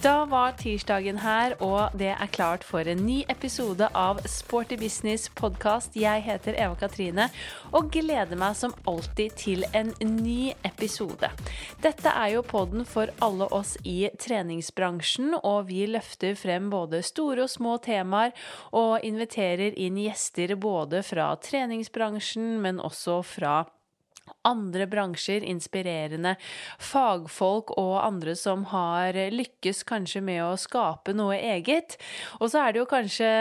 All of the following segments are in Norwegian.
Da var tirsdagen her, og det er klart for en ny episode av Sporty Business podkast. Jeg heter Eva Katrine og gleder meg som alltid til en ny episode. Dette er jo podden for alle oss i treningsbransjen, og vi løfter frem både store og små temaer og inviterer inn gjester både fra treningsbransjen, men også fra andre bransjer, inspirerende fagfolk og andre som har lykkes kanskje med å skape noe eget. Og så er det jo kanskje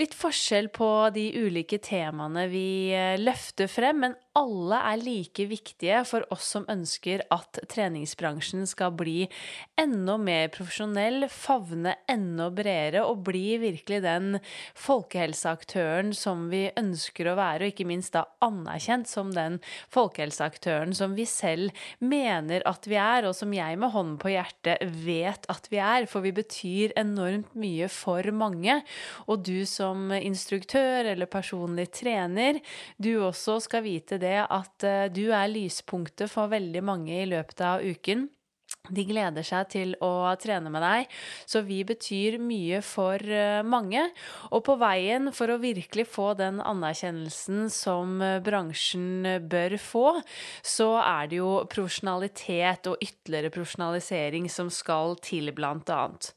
litt forskjell på de ulike temaene vi eh, løfter frem, men alle er like viktige for oss som ønsker at treningsbransjen skal bli enda mer profesjonell, favne enda bredere og bli virkelig den folkehelseaktøren som vi ønsker å være, og ikke minst da anerkjent som den folkehelseaktøren som vi selv mener at vi er, og som jeg med hånden på hjertet vet at vi er, for vi betyr enormt mye for mange. Og du som som instruktør eller personlig trener, du også skal vite det at eh, du er lyspunktet for veldig mange i løpet av uken. De gleder seg til å trene med deg, så vi betyr mye for eh, mange. Og på veien for å virkelig få den anerkjennelsen som eh, bransjen bør få, så er det jo profesjonalitet og ytterligere profesjonalisering som skal til, blant annet.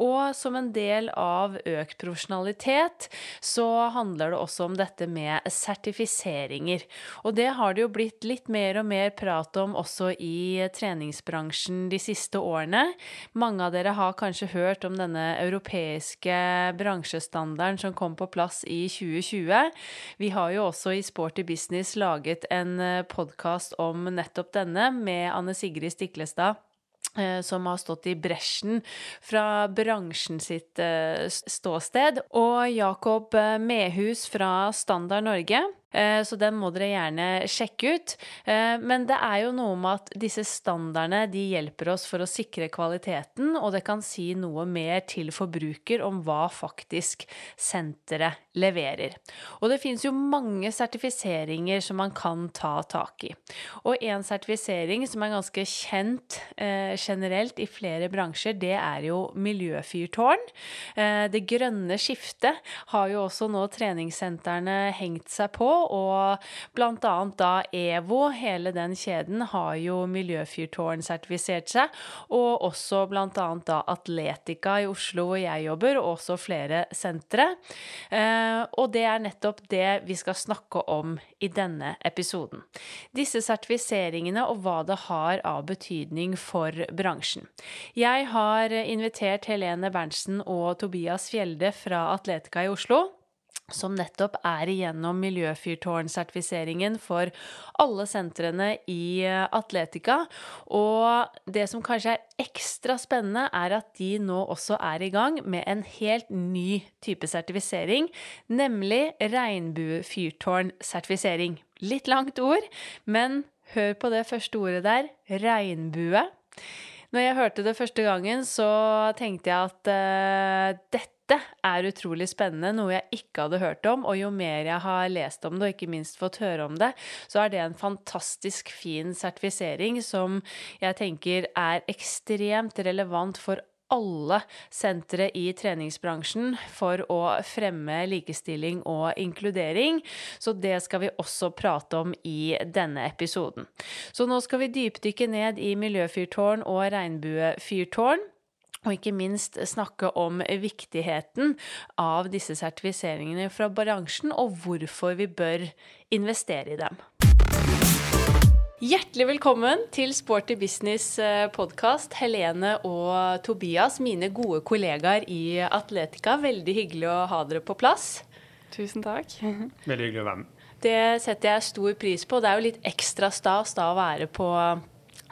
Og som en del av økt profesjonalitet, så handler det også om dette med sertifiseringer. Og det har det jo blitt litt mer og mer prat om også i treningsbransjen de siste årene. Mange av dere har kanskje hørt om denne europeiske bransjestandarden som kom på plass i 2020. Vi har jo også i Sporty Business laget en eh, podkast om nettopp denne med Anne Sigrid Stiklestad eh, som har stått i bresjen fra bransjen sitt eh, ståsted, og Jakob Mehus fra Standard Norge. Eh, så den må dere gjerne sjekke ut. Eh, men det er jo noe med at disse standardene de hjelper oss for å sikre kvaliteten, og det kan si noe mer til forbruker om hva faktisk senteret leverer. Og det finnes jo mange sertifiseringer som man kan ta tak i. Og en sertifisering som er ganske kjent eh, generelt i flere bransjer, det er jo miljøfyrtårn. Det grønne skiftet har jo også nå treningssentrene hengt seg på, og annet da EVO, hele den kjeden, har jo miljøfyrtårn sertifisert seg, og også annet da Atletica i Oslo hvor jeg jobber, og også flere sentre. Eh, og det er nettopp det vi skal snakke om i denne episoden. Disse sertifiseringene og hva det har av betydning for bransjen. Jeg har invitert Helene Berntsen og Tobias Fjelde fra Atletica i Oslo som nettopp er igjennom Miljøfyrtårn-sertifiseringen for alle sentrene i eh, Atletica. Og det som kanskje er ekstra spennende, er at de nå også er i gang med en helt ny type sertifisering, nemlig regnbuefyrtårn-sertifisering. Litt langt ord, men hør på det første ordet der regnbue. Når jeg hørte det første gangen, så tenkte jeg at uh, dette dette er utrolig spennende, noe jeg ikke hadde hørt om. Og jo mer jeg har lest om det, og ikke minst fått høre om det, så er det en fantastisk fin sertifisering som jeg tenker er ekstremt relevant for alle sentre i treningsbransjen for å fremme likestilling og inkludering. Så det skal vi også prate om i denne episoden. Så nå skal vi dypdykke ned i miljøfyrtårn og regnbuefyrtårn og ikke minst snakke om viktigheten av disse sertifiseringene fra bransjen, og hvorfor vi bør investere i dem. Hjertelig velkommen til Sporty Business eh, podkast, Helene og Tobias, mine gode kollegaer i Atletica. Veldig hyggelig å ha dere på plass. Tusen takk. Veldig hyggelig å være med. Det setter jeg stor pris på. Det er jo litt ekstra stas da å være på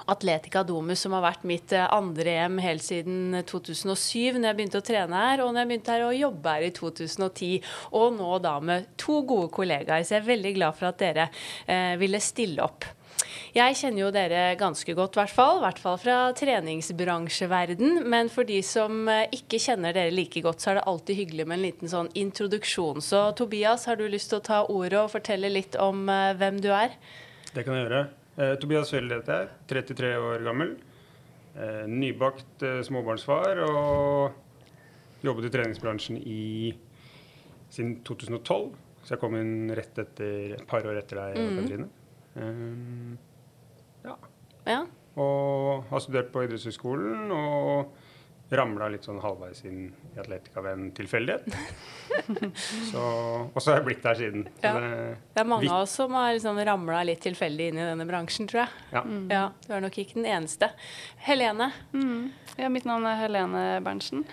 Atletica Domus, som har vært mitt eh, andre hjem helt siden 2007, når jeg begynte å trene her, og når jeg begynte her å jobbe her i 2010. Og nå da med to gode kollegaer. Så jeg er veldig glad for at dere eh, ville stille opp. Jeg kjenner jo dere ganske godt, i hvert fall. Hvert fall fra treningsbransjeverden. Men for de som eh, ikke kjenner dere like godt, så er det alltid hyggelig med en liten sånn introduksjon. Så Tobias, har du lyst til å ta ordet og fortelle litt om hvem du er? Det kan jeg gjøre. Eh, Tobias Fjelde heter jeg. 33 år gammel. eh, nybakt eh, småbarnsfar og jobbet i treningsbransjen i, siden 2012. Så jeg kom inn rett etter, et par år etter deg, Mm. Katrine. Um, ja. Ja. Og har studert på idrettshøyskolen og ramla litt sånn halvveis inn i atletika ved en tilfeldighet. og så har jeg blitt der siden. Så Ja. det, Det er mange Vi- av oss som har liksom ramla litt tilfeldig inn i denne bransjen, tror jeg. ja. Ja, Du er nok ikke den eneste. Helene, Mm. Ja, mitt navn er Helene Berntsen.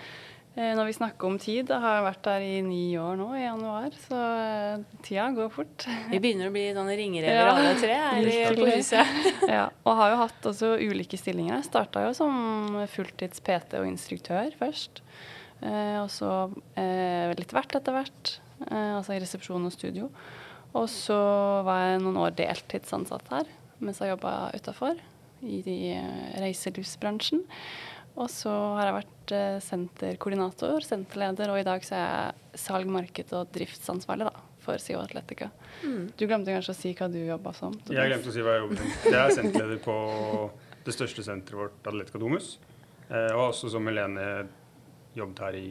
Eh, Når vi snakker om tid, da har jeg vært der i ni år nå i januar, så eh, tida går fort. vi begynner å bli sånne ringrever Ja. alle tre her i- på huset. Ja, og har jo hatt også ulike stillinger. Jeg starta jo som fulltids PT og instruktør først. Eh, og så eh, litt hvert etter hvert, eh, altså i resepsjon og studio. Og så var jeg noen år deltidsansatt her mens jeg jobba utafor, i reiselivsbransjen. Og så har jeg vært eh, senterkoordinator, senterleder, og i dag så er jeg salg, marked og driftsansvarlig da, for SIO Atletica. Du glemte kanskje å si hva du jobba som? Jeg glemte å si hva jeg jobber som. Jeg er senterleder på det største senteret vårt, Atletica Domus. Eh, og også som Helene jobbet her i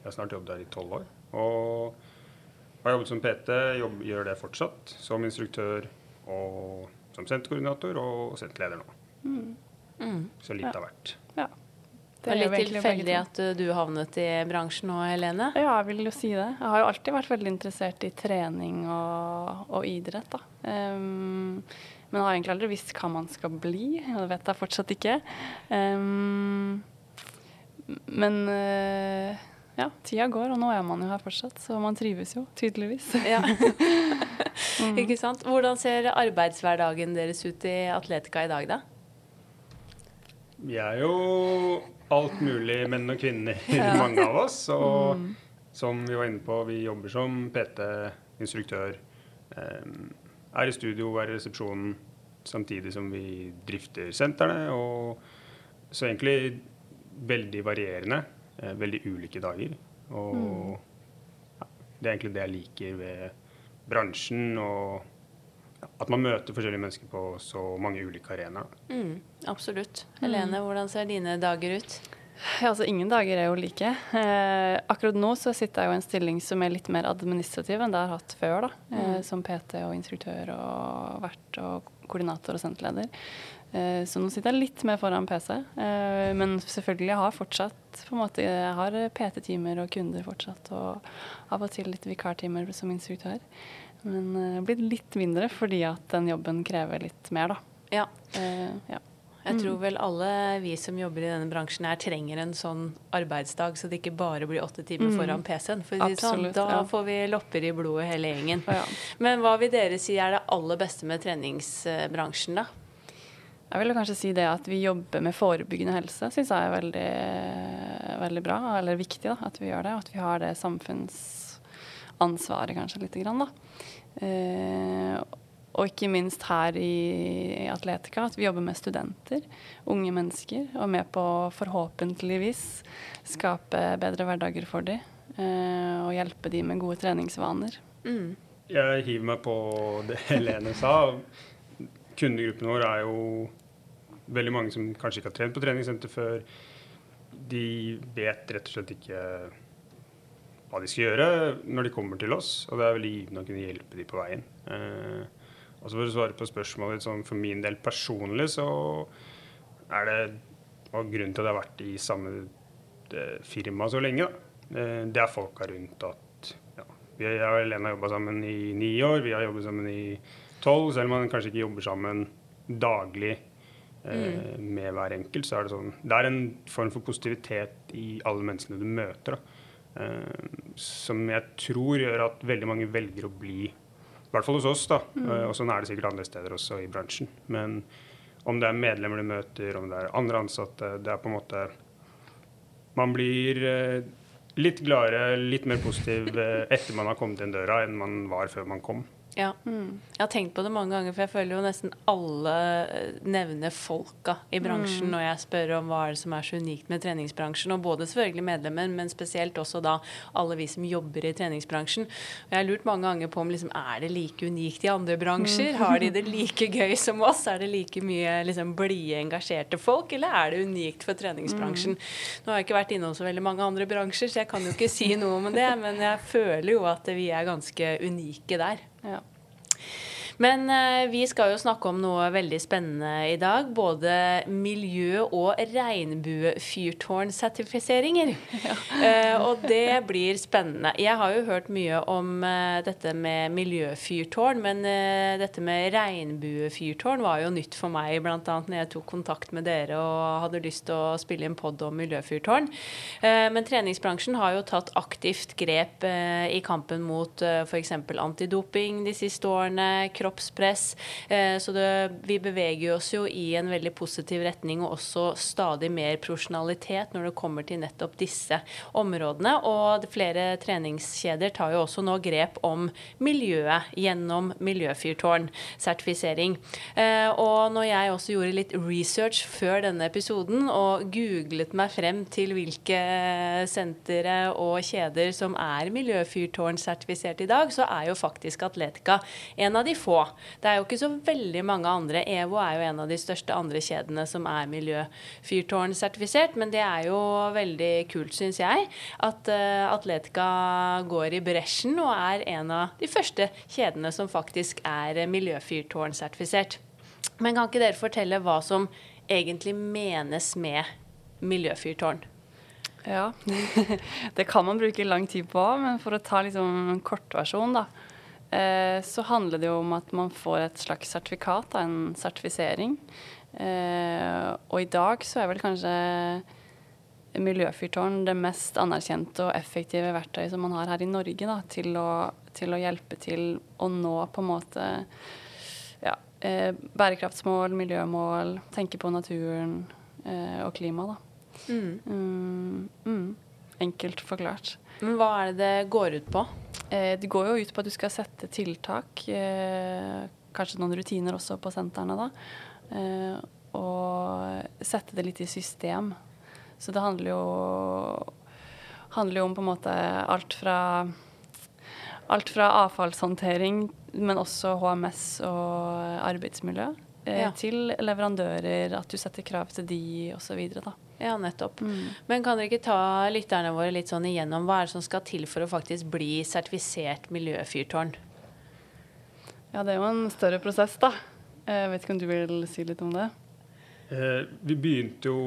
Jeg har snart jobbet her i tolv år. Og har jobbet som PT, jobb, gjør det fortsatt. Som instruktør og som senterkoordinator og senterleder nå. Mm. Så litt av hvert. Ja. Det er litt tilfeldig at uh, du havnet i bransjen nå, Helene. Ja, jeg vil jo si det. Jeg har jo alltid vært veldig interessert i trening og, og idrett, da. Um, men har egentlig aldri visst hva man skal bli, og det vet jeg fortsatt ikke. Ehm, men eh, ja, tida går, og nå er man jo her fortsatt, så man trives jo, tydeligvis. Ja. Ikke sant? Hvordan ser arbeidshverdagen deres ut i Atletica i dag, da? Vi er jo alt mulig menn og kvinner, Ja. mange av oss. Og som vi var inne på, vi jobber som PT, instruktør. em, er i studio, er i resepsjonen samtidig som vi drifter sentrene. Og så egentlig veldig varierende. eh, veldig ulike dager. Og ja, det er egentlig det jeg liker ved bransjen. og at man møter forskjellige mennesker på så mange ulike arenaer. Mm, absolutt. Helene, hvordan ser dine dager ut? Ja, altså Ingen dager er jo like. Eh, akkurat nå så sitter jeg jo i en stilling som er litt mer administrativ enn det jeg har hatt før. da, eh, Som PT og instruktør og vert og koordinator og senterleder. Eh, så nå sitter jeg litt mer foran PC. Eh, men selvfølgelig, jeg har fortsatt på en måte, jeg har PT-timer og kunder fortsatt. Og av og til litt vikartimer som instruktør. Men det har blitt litt mindre fordi at den jobben krever litt mer, da. Ja. Uh, ja. Jeg tror vel alle vi som jobber i denne bransjen her, trenger en sånn arbeidsdag, så det ikke bare blir åtte timer foran PC-en. For Absolutt, sånn. Da ja. får vi lopper i blodet hele gjengen. Men hva vil dere si er det aller beste med treningsbransjen, da? Jeg vil kanskje si det at vi jobber med forebyggende helse, syns jeg er veldig, veldig bra, eller viktig da, at vi gjør det. og At vi har det samfunnsansvaret kanskje lite grann, da. Eh, og ikke minst her i Atletica, at vi jobber med studenter, unge mennesker, og med på forhåpentligvis skape bedre hverdager for dem. Eh, og hjelpe dem med gode treningsvaner. Mm. Jeg hiver meg på det Helene sa. Kundegruppen vår er jo veldig mange som kanskje ikke har trent på treningssenter før. De vet rett og slett ikke hva de skal gjøre når de kommer til oss, og det er veldig givende å kunne hjelpe dem på veien. Eh, og så For å svare på spørsmålet sånn for min del personlig, så er det Og grunnen til at jeg har vært i samme eh, firma så lenge, da, eh, det er folka rundt at ja, Jeg og Helene har jobba sammen i ni år, vi har jobbet sammen i tolv. Selv om man kanskje ikke jobber sammen daglig eh, med hver enkelt, så er det sånn Det er en form for positivitet i alle menneskene du møter, da. Eh, som jeg tror gjør at veldig mange velger å bli I hvert fall hos oss, da. Eh, og sånn er det sikkert andre steder også i bransjen. Men om det er medlemmer du møter, om det er andre ansatte, det er på en måte Man blir litt gladere, litt mer positiv etter man har kommet inn døra, enn man var før man kom. Ja. Jeg har tenkt på det mange ganger, for jeg føler jo nesten alle eh, nevner folka i bransjen når jeg spør om hva er det som er så unikt med treningsbransjen. Og både selvfølgelig medlemmer, men spesielt også da alle vi som jobber i treningsbransjen. Og jeg har lurt mange ganger på om liksom, er det like unikt i andre bransjer? Har de det like gøy som oss? Er det like mye liksom, blide, engasjerte folk, eller er det unikt for treningsbransjen? Nå har jeg ikke vært innom så veldig mange andre bransjer, så jeg kan jo ikke si noe om det, men jeg føler jo at vi er ganske unike der. Ja. Men eh, vi skal jo snakke om noe veldig spennende i dag. Både miljø- og regnbuefyrtårnsertifiseringer. Ja. og det blir spennende. Jeg har jo hørt mye om eh, dette med miljøfyrtårn, men eh, dette med regnbuefyrtårn var jo nytt for meg, bl.a. når jeg tok kontakt med dere og hadde lyst til å spille en pod om miljøfyrtårn. Eh, men treningsbransjen har jo tatt aktivt grep eh, i kampen mot eh, f.eks. antidoping de siste årene, kroppspress. Eh, så det, vi beveger oss jo i en veldig positiv retning, og også stadig mer profesjonalitet når det kommer til nettopp disse områdene. Og flere treningskjeder tar jo også nå grep om miljøet gjennom miljøfyrtårn-sertifisering. Eh, og når jeg også gjorde litt research før denne episoden og googlet meg frem til hvilke sentre og kjeder som er miljøfyrtårn-sertifisert i dag, så er jo faktisk Atletica en av de få. Det er jo ikke så veldig mange andre. EVO er jo en av de største andre kjedene som er miljøfyrtårn-sertifisert, men det er jo veldig kult, syns jeg, at uh, Atletica går i bresjen og er en av de første kjedene som faktisk er miljøfyrtårn-sertifisert. Men kan ikke dere fortelle hva som egentlig menes med miljøfyrtårn? Ja, det kan man bruke lang tid på, men for å ta liksom en kortversjon, da. Eh, så handler det jo om at man får et slags sertifikat, en sertifisering. Eh, og i dag så er vel kanskje miljøfyrtårn det mest anerkjente og effektive verktøyet som man har her i Norge da, til, å, til å hjelpe til å nå på en måte ja, eh, bærekraftsmål, miljømål, tenke på naturen eh, og klima, da. Mm. Mm, mm. Enkelt forklart. Men hva er det det går ut på? Eh, det går jo ut på at du skal sette tiltak, eh, kanskje noen rutiner også på sentrene, da. Eh, og sette det litt i system. Så det handler jo, handler jo om på en måte alt fra Alt fra avfallshåndtering, men også HMS og arbeidsmiljø, Ja. til leverandører, at du setter krav til de osv. da. Ja, nettopp. Mm. Men kan dere ikke ta lytterne våre litt sånn igjennom hva er det som skal til for å faktisk bli sertifisert miljøfyrtårn? Ja, det er jo en større prosess, da. Jeg vet ikke om du vil si litt om det? Eh, vi begynte jo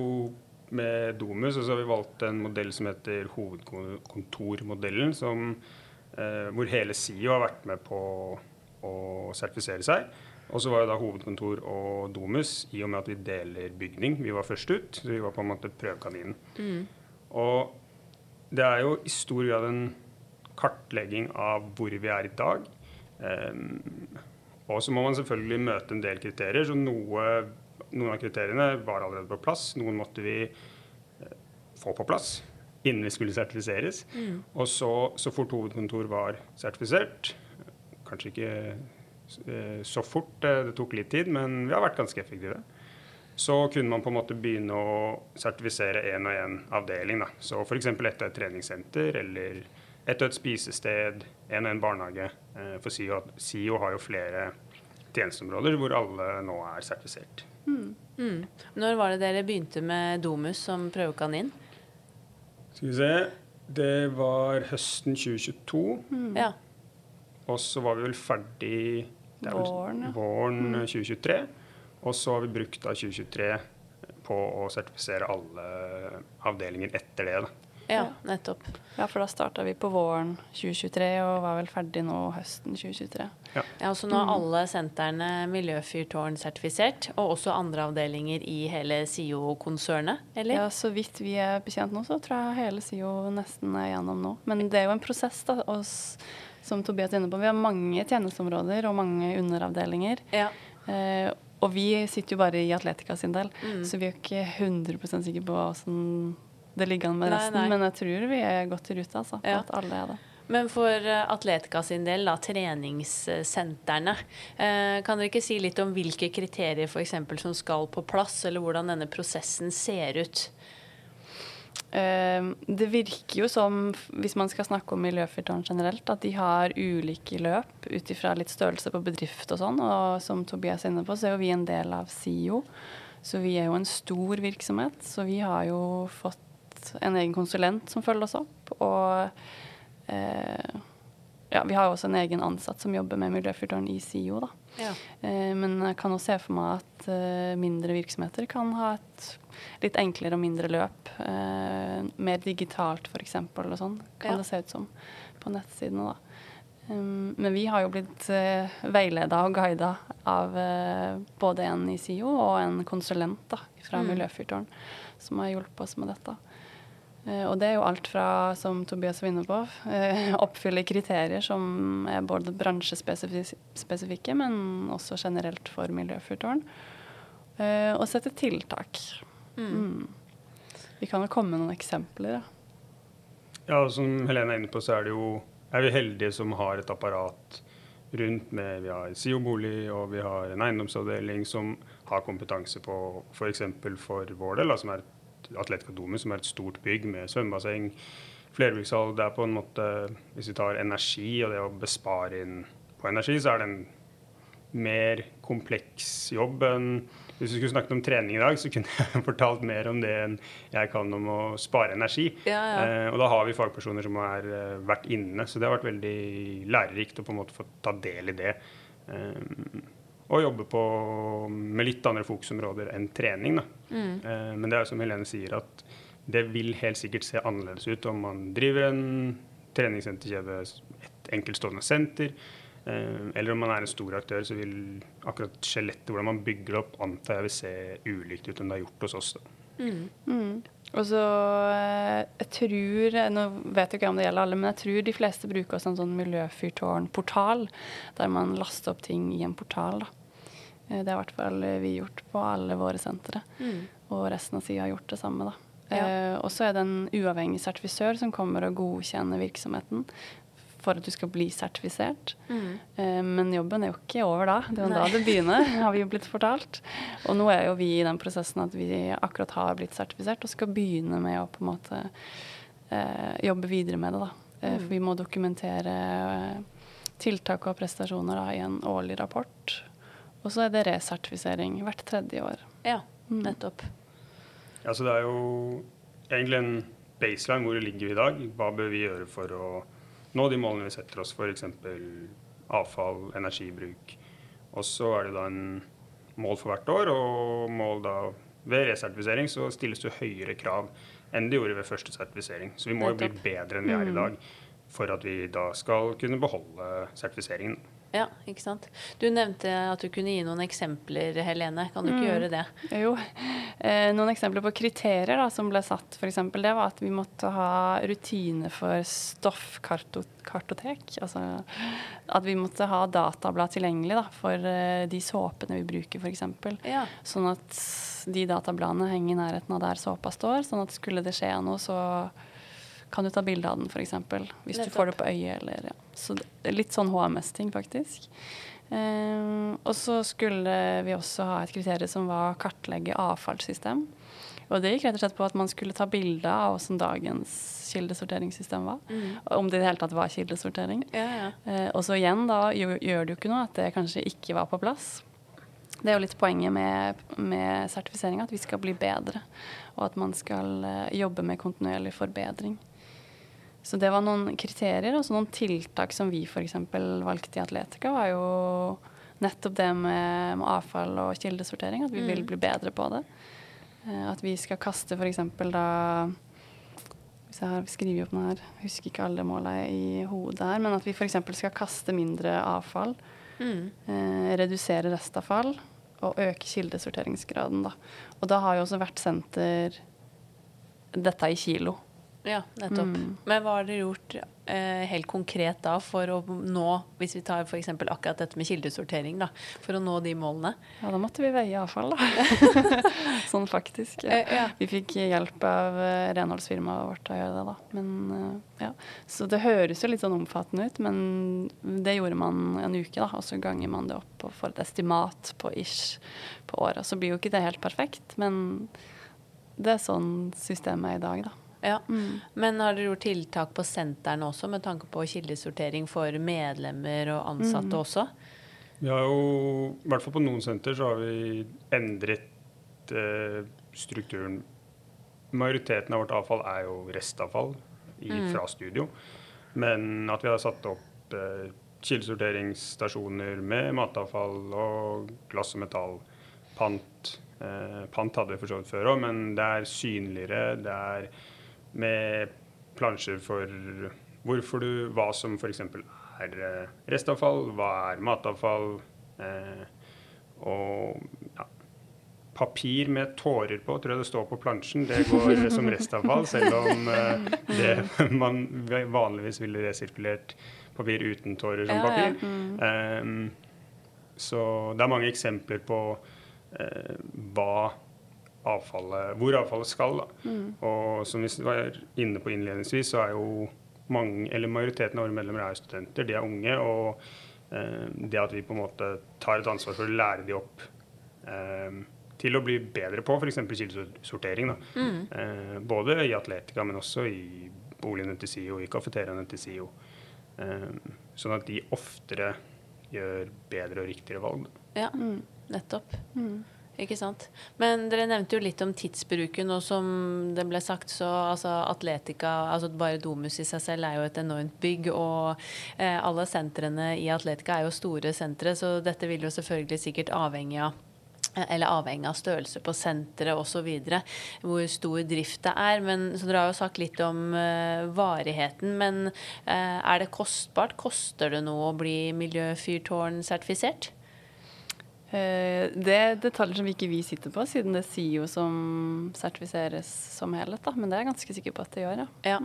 med Domus, og så har vi valgt en modell som heter hovedkontormodellen, som, eh, hvor hele SIO har vært med på å sertifisere seg. Og så var jo da hovedkontor og Domus, i og med at vi deler bygning, vi var først ut, så vi var på en måte prøvekaninen. Og det er jo i stor grad en kartlegging av hvor vi er i dag. Um, og så må man selvfølgelig møte en del kriterier. Så noe, noen av kriteriene var allerede på plass. Noen måtte vi eh, få på plass innen vi skulle sertifiseres. Og så, så fort hovedkontor var sertifisert, kanskje ikke så fort, eh, det tok litt tid, men vi har vært ganske effektive. Så kunne man på en måte begynne å sertifisere én og én avdeling. Da. Så f.eks. ett og et treningssenter eller etter og et spisested, én og en barnehage. Eh, For SIO, SIO har jo flere tjenesteområder hvor alle nå er sertifisert. Mm. Når var det dere begynte med Domus som prøvekanin? Skal vi se Det var høsten 2022. Ja. Og så var vi vel ferdig det er vel Våren, ja. våren eh, 2023. Og så har vi brukt da 2023 på å sertifisere alle avdelinger etter det. da. ja, Ja. nettopp. Ja, for da starta vi på våren 2023 og var vel ferdig nå høsten 2023. Ja, og så nå er alle sentrene miljøfyrtårn-sertifisert, og også andre avdelinger i hele SIO-konsernet, eller? Ja, så vidt vi er bekjent nå, så tror jeg hele SIO nesten er gjennom nå. Men det er jo en prosess, da. Og s- som Tobias er inne på, vi har mange tjenesteområder og mange underavdelinger. Ja. Eh, og vi sitter jo bare i Atletica sin del, Mm. så vi er ikke 100 sikre på åssen det ligger an med Nei, resten. nei. Men jeg tror vi er godt i rute, altså. Ja. At alle er det. Men for eh, Atletica sin del, da, treningssentrene, eh, kan dere ikke si litt om hvilke kriterier for eksempel som skal på plass, eller hvordan denne prosessen ser ut? Eh, det virker jo som, hvis man skal snakke om miljøfyrtårn generelt, at de har ulike løp ut ifra litt størrelse på bedrift og sånn. Og som Tobias er inne på, så er jo vi en del av SIO. Så vi er jo en stor virksomhet. Så vi har jo fått en egen konsulent som følger oss opp. Og eh, ja, vi har jo også en egen ansatt som jobber med miljøfyrtårn i SIO, da. Ja. Eh, men jeg kan også se for meg at eh, mindre virksomheter kan ha et litt enklere og mindre løp. Eh, mer digitalt f.eks. og sånn, kan Ja. det se ut som på nettsidene. da. Um, men vi har jo blitt uh, veileda og guida av både en i SIO og en konsulent da, fra Mm. Miljøfyrtårn som har hjulpet oss med dette. Eh, og det er jo alt fra, som Tobias var inne på, uh, oppfylle kriterier som er både bransjespesifikke, men også generelt for miljøfyrtårn. Eh, og sette tiltak. Mm. Vi kan jo komme med noen eksempler. Da. Ja, og som Helene er inne på, så er det jo er vi heldige som har et apparat rundt med Vi har SIO bolig, og vi har en eiendomsavdeling som har kompetanse på f.eks. For, for vår del, da, som er et Atleticadomet, som er et stort bygg med svømmebasseng, flerbrukshall. Det er på en måte Hvis vi tar energi og det å bespare inn på energi, så er det en mer kompleks jobb enn Hvis vi skulle snakket om trening i dag, så kunne jeg fortalt mer om det enn jeg kan om å spare energi. Ja, ja. Eh, og da har vi fagpersoner som har eh, vært inne, så det har vært veldig lærerikt å på en måte få ta del i det. Eh, og jobbe på, med litt andre fokusområder enn trening. Da. Mm. Eh, men det er som Helene sier, at det vil helt sikkert se annerledes ut om man driver en treningssenterkjede, et enkeltstående senter, eh, eller om man er en stor aktør, så vil akkurat skjelettet, hvordan man bygger det opp, antar jeg vil se ulikt ut enn det har gjort hos oss. Da. Mm. Mm. Og så eh, jeg tror, Nå vet jeg ikke om det gjelder alle, men jeg tror de fleste bruker en sånn miljøfyrtårn-portal, der man laster opp ting i en portal. da. Eh, Det har i hvert fall vi gjort på alle våre sentre. Mm. Og resten av sida har gjort det samme. da. Ja. Eh, og så er det en uavhengig sertifisør som kommer og godkjenner virksomheten for at du skal bli sertifisert. Mm. Eh, men jobben er jo ikke over da. Det er jo da det begynner, har vi jo blitt fortalt. Og nå er jo vi i den prosessen at vi akkurat har blitt sertifisert og skal begynne med å på en måte eh, jobbe videre med det. da. Eh, Mm. For vi må dokumentere eh, tiltak og prestasjoner da, i en årlig rapport. Og så er det resertifisering hvert tredje år. Ja, Mm. nettopp. Ja, så det er jo egentlig en baseline hvor ligger vi i dag. Hva bør vi gjøre for å nå de målene vi setter oss, f.eks. avfall, energibruk. Og så er det da en mål for hvert år, og mål da ved resertifisering så stilles det høyere krav enn det gjorde ved første sertifisering. Så vi må jo bli bedre enn vi er i dag for at vi da skal kunne beholde sertifiseringen. Ja, ikke sant. Du nevnte at du kunne gi noen eksempler, Helene. Kan du ikke Mm. gjøre det? Jo. Eh, noen eksempler på kriterier da, som ble satt, eksempel, det var at vi måtte ha rutine for stoffkartotek. Altså at vi måtte ha datablad tilgjengelig da, for eh, de såpene vi bruker, f.eks. Ja. Sånn at de databladene henger i nærheten av der såpa står. Sånn at skulle det skje noe, så kan du ta bilde av den, f.eks. Hvis du får det på øyet. Eller, ja. Så litt sånn HMS-ting, faktisk. Eh, og så skulle vi også ha et kriterium som var kartlegge avfallssystem. Og det gikk rett og slett på at man skulle ta bilde av hvordan dagens kildesorteringssystem var. Mm. Om det i det hele tatt var kildesortering. Ja, ja. Eh, og så igjen, da gjør, gjør det jo ikke noe at det kanskje ikke var på plass. Det er jo litt poenget med, med sertifiseringa, at vi skal bli bedre. Og at man skal eh, jobbe med kontinuerlig forbedring. Så det var noen kriterier, og så noen tiltak som vi f.eks. valgte i Atletica, var jo nettopp det med, med avfall og kildesortering. At vi vil Mm. bli bedre på det. Eh, at vi skal kaste f.eks. da Hvis jeg har skrevet opp noe her, husker ikke alle målene i hodet her, men at vi f.eks. skal kaste mindre avfall. Mm. Eh, redusere restavfall og øke kildesorteringsgraden. Da. Og da har jo også hvert senter dette i kilo. Ja, nettopp. Mm. Men hva har dere gjort eh, helt konkret da for å nå, hvis vi tar f.eks. akkurat dette med kildesortering, da, for å nå de målene? Ja, da måtte vi veie avfall, da. sånn faktisk. Ja. Eh, ja. Vi fikk hjelp av eh, renholdsfirmaet vårt til å gjøre det, da. Men eh, ja. Så det høres jo litt sånn omfattende ut, men det gjorde man en uke, da. Og så ganger man det opp og får et estimat på ish på året. Så blir jo ikke det helt perfekt, men det er sånn systemet er i dag, da. Ja. Men har dere gjort tiltak på sentrene også, med tanke på kildesortering for medlemmer og ansatte også? Vi har jo, i hvert fall på noen senter, så har vi endret eh, strukturen. Majoriteten av vårt avfall er jo restavfall i, fra studio. Men at vi har satt opp eh, kildesorteringsstasjoner med matavfall og glass og metall, pant. Eh, pant hadde vi for så vidt før òg, men det er synligere. Det er med plansjer for hvorfor du, hva som f.eks. er eh, restavfall, hva er matavfall, eh, og ja, papir med tårer på, tror jeg det står på plansjen. Det går som restavfall, selv om eh, det man vanligvis ville resirkulert papir uten tårer som Ja, ja. papir. Eh, så det er mange eksempler på eh, hva avfallet, hvor avfallet skal. Da. Og som vi var inne på innledningsvis, så er jo mange, eller majoriteten av våre medlemmer er studenter. De er unge. Og eh, det at vi på en måte tar et ansvar for å lære de opp eh, til å bli bedre på f.eks. kildesortering. Da. Eh, både i atletika, men også i boligene til SIO, i kafeteriaene til SIO. Eh, sånn at de oftere gjør bedre og riktigere valg. Ja, Ja, nettopp. Ikke sant. Men dere nevnte jo litt om tidsbruken, og som det ble sagt, så altså Atletica, altså bare Domus i seg selv er jo et enormt bygg, og eh, alle sentrene i Atletica er jo store sentre, så dette vil jo selvfølgelig sikkert avhenge av eller avhengig av størrelse på senteret osv. Hvor stor drift det er. Men, så Dere har jo sagt litt om uh, varigheten. Men uh, er det kostbart? Koster det noe å bli miljøfyrtårn-sertifisert? Eh, Det er detaljer som ikke vi sitter på, siden det er SIO som sertifiseres som helhet. Da. Men det er jeg ganske sikker på at det gjør, ja. Ja.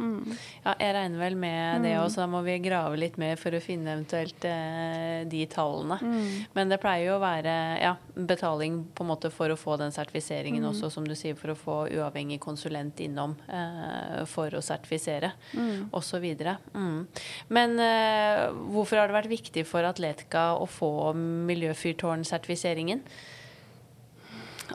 ja, jeg regner vel med det også. Da må vi grave litt mer for å finne eventuelt eh, de tallene. Men det pleier jo å være ja, betaling på en måte for å få den sertifiseringen også, som du sier, for å få uavhengig konsulent innom eh, for å sertifisere osv. Mm. Men eh, hvorfor har det vært viktig for Atletica å få miljøfyrtårn-sertifiseringen?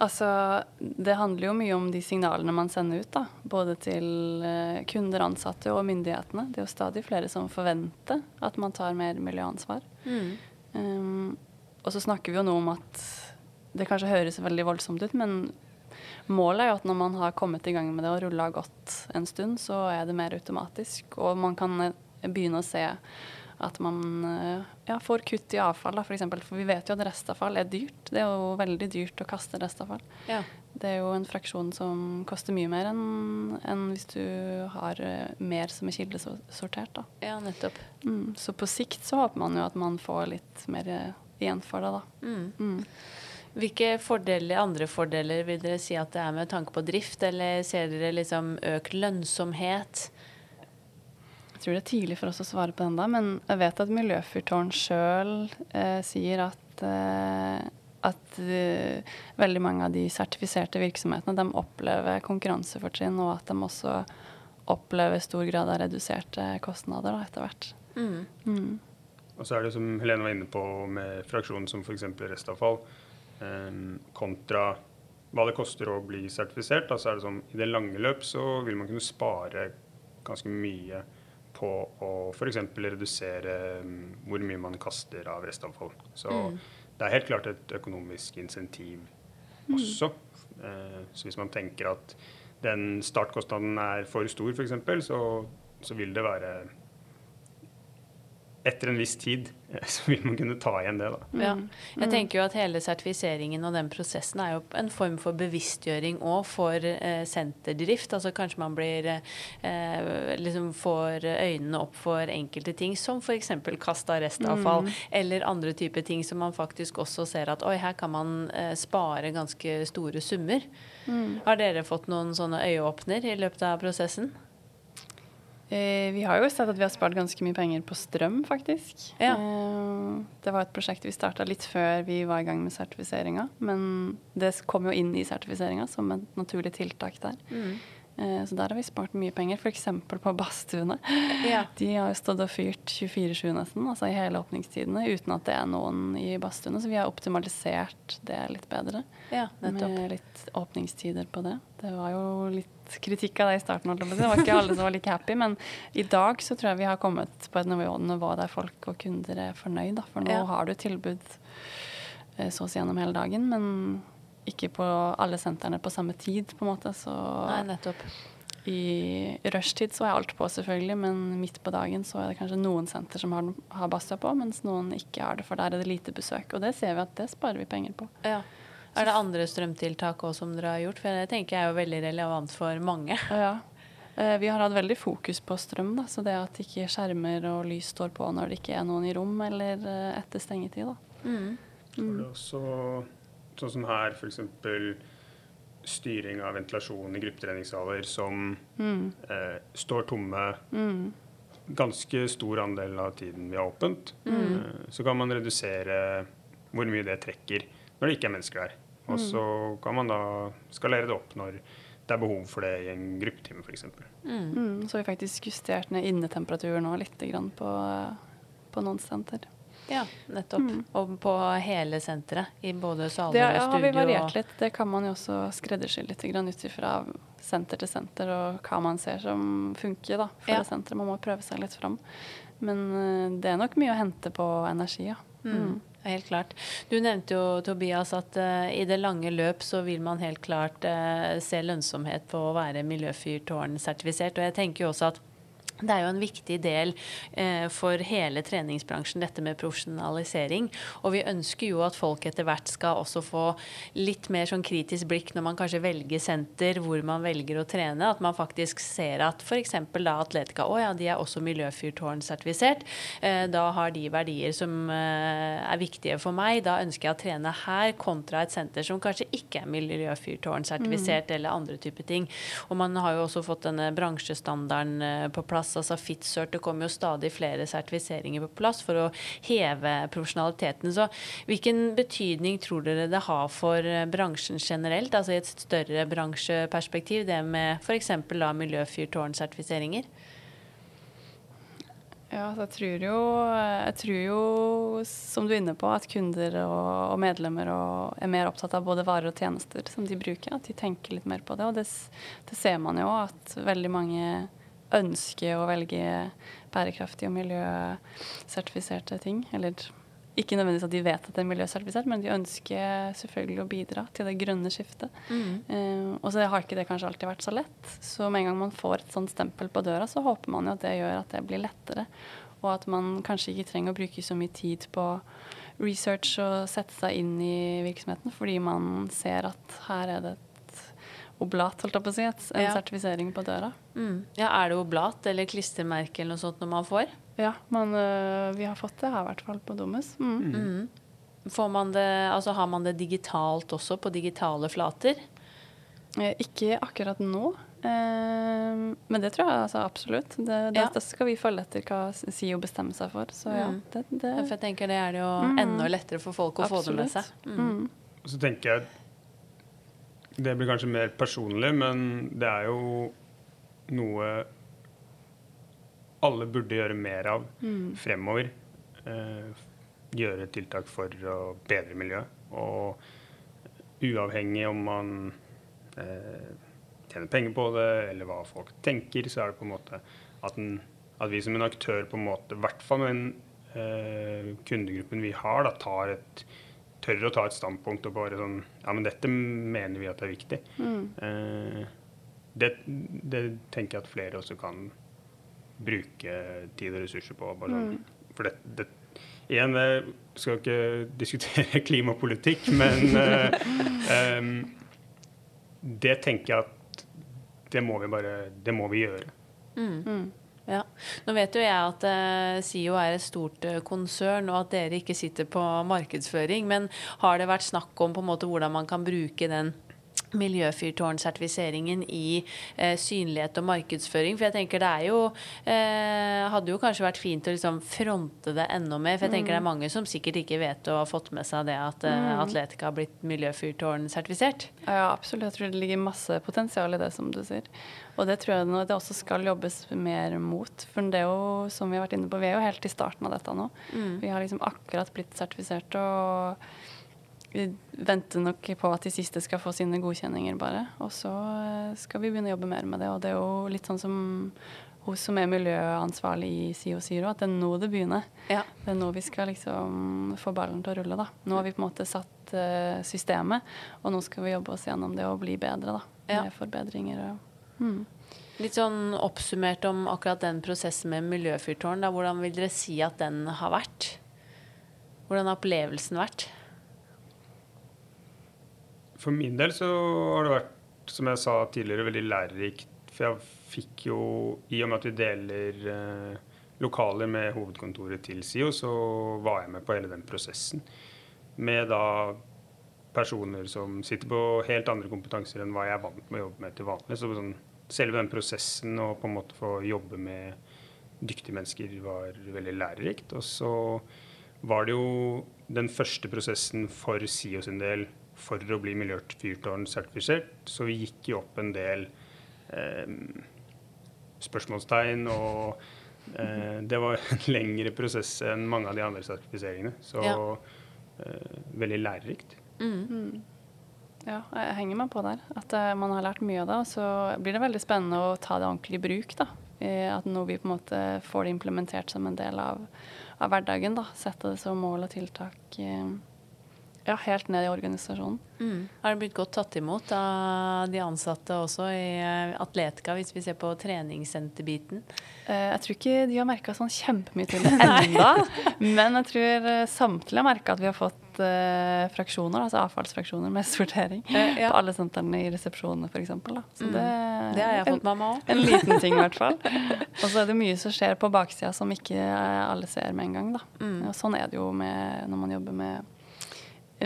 Altså, det handler jo mye om de signalene man sender ut, da. Både til eh, kunder, ansatte og myndighetene. Det er jo stadig flere som forventer at man tar mer miljøansvar. Um, og så snakker vi jo nå om at det kanskje høres veldig voldsomt ut, men målet er jo at når man har kommet i gang med det og rulla godt en stund, så er det mer automatisk. Og man kan eh, begynne å se at man eh, ja, får kutt i avfall, f.eks. for eksempel. For vi vet jo at restavfall er dyrt. Det er jo veldig dyrt å kaste restavfall. Ja. Det er jo en fraksjon som koster mye mer enn enn hvis du har eh, mer som er kildesortert. Da. ja, nettopp. Mm, så på sikt så håper man jo at man får litt mer igjen for det, da. Mm. Mm. Hvilke fordeler, andre fordeler vil dere si at det er med tanke på drift, eller ser dere liksom økt lønnsomhet? Tror det er tidlig for oss å svare på den da, men jeg vet at Miljøfyrtårn sjøl eh, sier at, eh, at eh, veldig mange av de sertifiserte virksomhetene de opplever konkurransefortrinn, og at de også opplever stor grad av reduserte kostnader da, etter hvert. Mm. Mm. Og så er det som Helene var inne på med fraksjonen som f.eks. restavfall, eh, kontra hva det koster å bli sertifisert. Da, så er det sånn, I det lange løp så vil man kunne spare ganske mye på å f.eks. redusere mm, hvor mye man kaster av restavfall. Så det er helt klart et økonomisk insentiv også. Eh, så hvis man tenker at den startkostnaden er for stor, f.eks., så, så vil det være etter en viss tid eh, så vil man kunne ta igjen det. da. Ja. Jeg tenker jo at hele sertifiseringen og den prosessen er jo en form for bevisstgjøring òg for eh, senterdrift. Altså kanskje man blir eh, liksom får øynene opp for enkelte ting, som f.eks. kast av restavfall, eller andre typer ting som man faktisk også ser at oi, her kan man eh, spare ganske store summer. Har dere fått noen sånne øyeåpner i løpet av prosessen? Eh, vi har jo sett at vi har spart ganske mye penger på strøm, faktisk. Ja. Eh, det var et prosjekt vi starta litt før vi var i gang med sertifiseringa. Men det kom jo inn i sertifiseringa som et naturlig tiltak der. Mm. Eh, så der har vi spart mye penger, f.eks. på badstuene. Ja. De har jo stått og fyrt 24-7 nesten, altså i hele åpningstidene, uten at det er noen i badstuene. Så vi har optimalisert det litt bedre. ja, nettopp. Med litt åpningstider på det. Det var jo litt kritikk av det i starten. Det var ikke alle som var like happy, men i dag så tror jeg vi har kommet på et nivå, nivå der folk og kunder er fornøyd. Da. For nå Ja. har du tilbud eh, så å si gjennom hele dagen, men ikke på alle sentrene på samme tid, på en måte. Så Nei, nettopp. i rushtid så er alt på, selvfølgelig, men midt på dagen så er det kanskje noen senter som har, har badstua på, mens noen ikke har det, for der er det lite besøk. Og det ser vi at det sparer vi penger på. Ja. Er det andre strømtiltak også som dere har gjort? For det tenker jeg er jo veldig relevant for mange. Ja. Eh, Vi har hatt veldig fokus på strøm, da, så det at ikke skjermer og lys står på når det ikke er noen i rom eller eh, etter stengetid. Da. Mm. Så er det også sånn som her, f.eks. styring av ventilasjon i gruppetreningssaler som Mm. eh, står tomme Mm. ganske stor andel av tiden vi har åpent. Mm. Eh, så kan man redusere hvor mye det trekker når det ikke er mennesker der. Og Mm. så kan man da skalere det opp når det er behov for det i en gruppetime f.eks. Mm. Mm. Så har vi faktisk justert ned innetemperaturen nå litt grann på, på noen senter. Ja, nettopp. Mm. Og på hele senteret, i både saler og Det har vi variert litt. Det kan man jo også skreddersy litt ut ifra senter til senter og hva man ser som funker da, for Ja. det senteret. Man må prøve seg litt fram. Men eh, det er nok mye å hente på energi, ja. Mm. Helt klart. Du nevnte jo, Tobias, at uh, i det lange løp så vil man helt klart uh, se lønnsomhet på å være miljøfyrtårn-sertifisert. Og jeg tenker jo også at det er jo en viktig del eh, for hele treningsbransjen, dette med profesjonalisering. Og vi ønsker jo at folk etter hvert skal også få litt mer sånn kritisk blikk når man kanskje velger senter hvor man velger å trene. At man faktisk ser at f.eks. da Atletica å ja, de er også miljøfyrtårn-sertifisert. Eh, da har de verdier som eh, er viktige for meg. Da ønsker jeg å trene her kontra et senter som kanskje ikke er miljøfyrtårn-sertifisert eller andre typer ting. Og man har jo også fått denne bransjestandarden eh, på plass altså FitCert. Det kommer jo stadig flere sertifiseringer på plass for å heve profesjonaliteten. Så hvilken betydning tror dere det har for eh, bransjen generelt, altså i et større bransjeperspektiv, det med f.eks. miljøfyrtårn-sertifiseringer? Ja, så jeg tror jo, jeg tror jo, som du er inne på, at kunder og, og medlemmer og er mer opptatt av både varer og tjenester som de bruker. At de tenker litt mer på det. Og det, det ser man jo at veldig mange ønsker å velge bærekraftige og miljøsertifiserte ting. Eller ikke nødvendigvis at de vet at det er miljøsertifisert, men de ønsker selvfølgelig å bidra til det grønne skiftet. Eh, og så har ikke det kanskje alltid vært så lett. Så med en gang man får et sånt stempel på døra, så håper man jo at det gjør at det blir lettere. Og at man kanskje ikke trenger å bruke så mye tid på research og sette seg inn i virksomheten, fordi man ser at her er det et oblat, holdt jeg på å si, en Ja. sertifisering på døra. Mm. Ja, Er det oblat eller klistremerke eller noe sånt når man får? Ja, men øh, vi har fått det her i hvert fall på Domus. Mm. Mm. Får man det, altså Har man det digitalt også, på digitale flater? Eh, Ikke akkurat nå, eh, men det tror jeg altså, absolutt. Det, det, Ja. det skal vi følge etter hva SIO bestemmer seg for. Så ja, Mm. det, det For jeg tenker det er det jo Mm. enda lettere for folk å få det med seg. Mm. Mm. Så tenker jeg Det blir kanskje mer personlig, men det er jo noe alle burde gjøre mer av Mm. fremover. Eh, gjøre tiltak for å bedre miljøet. Og uavhengig om man eh, tjener penger på det, eller hva folk tenker, så er det på en måte at, en, at vi som en aktør på en måte, i hvert fall med den eh, kundegruppen vi har, da, tar et tør å ta et standpunkt og bare sånn Ja, men dette mener vi at er viktig. Mm. Eh, det, det tenker jeg at flere også kan bruke tid og ressurser på. Bare sånn. For det, det Igjen, jeg skal ikke diskutere klimapolitikk, men eh, eh, det tenker jeg at det må vi bare Det må vi gjøre. Mm. Ja. Nå vet jo jeg at eh, SIO er et stort eh, konsern, og at dere ikke sitter på markedsføring. Men har det vært snakk om på en måte hvordan man kan bruke den miljøfyrtårnsertifiseringen i eh, synlighet og markedsføring? For jeg tenker det er jo eh, Hadde jo kanskje vært fint å liksom fronte det enda mer. For jeg tenker det er mange som sikkert ikke vet og har fått med seg det at eh, Atletica har blitt miljøfyrtårnsertifisert. Ja, absolutt. Jeg tror det ligger masse potensial i det, som du sier. Og det tror jeg det også skal jobbes mer mot. For det er jo, som vi har vært inne på, vi er jo helt i starten av dette nå. Vi har liksom akkurat blitt sertifisert og vi venter nok på at de siste skal få sine godkjenninger, bare. Og så eh, skal vi begynne å jobbe mer med det. Og det er jo litt sånn som hun som er miljøansvarlig i SIO sier at det er nå det begynner. Ja. Det er nå vi skal liksom få ballen til å rulle, da. Nå har vi på en måte satt eh, systemet, og nå skal vi jobbe oss gjennom det og bli bedre, da. Ja. Med forbedringer og hmm. Litt sånn oppsummert om akkurat den prosessen med miljøfyrtårn. Da. Hvordan vil dere si at den har vært? Hvordan har opplevelsen vært? For min del så har det vært, som jeg sa tidligere, veldig lærerikt. For jeg fikk jo, i og med at vi deler eh, lokaler med hovedkontoret til SIO, så var jeg med på hele den prosessen. Med da personer som sitter på helt andre kompetanser enn hva jeg er vant med å jobbe med til vanlig. Så sånn, selve den prosessen og på en måte få jobbe med dyktige mennesker var veldig lærerikt. Og så var det jo den første prosessen for SIO sin del for å bli miljøfyrtårn-sertifisert. Så vi gikk jo opp en del eh, spørsmålstegn, og eh, det var en lengre prosess enn mange av de andre sertifiseringene. Så Ja. eh, veldig lærerikt. Ja, jeg henger meg på der. At eh, man har lært mye av det. Og så blir det veldig spennende å ta det ordentlig i bruk. da. Eh, At nå vi på en måte får det implementert som en del av, av hverdagen. da. Sette det som mål og tiltak eh, ja, helt ned i organisasjonen. Har det blitt godt tatt imot av de ansatte også i eh, Atletica, hvis vi ser på treningssenterbiten? Eh, Jeg tror ikke de har merka sånn kjempemye til det enda, men jeg tror eh, samtlige har merka at vi har fått fraksjoner, altså avfallsfraksjoner med sortering, ja. på alle sentrene i resepsjonene f.eks. Så det, Det har jeg fått med meg òg. En liten ting, i hvert fall. Og så er det mye som skjer på baksida som ikke alle ser med en gang. Da. Mm. Og sånn er det jo med, når man jobber med,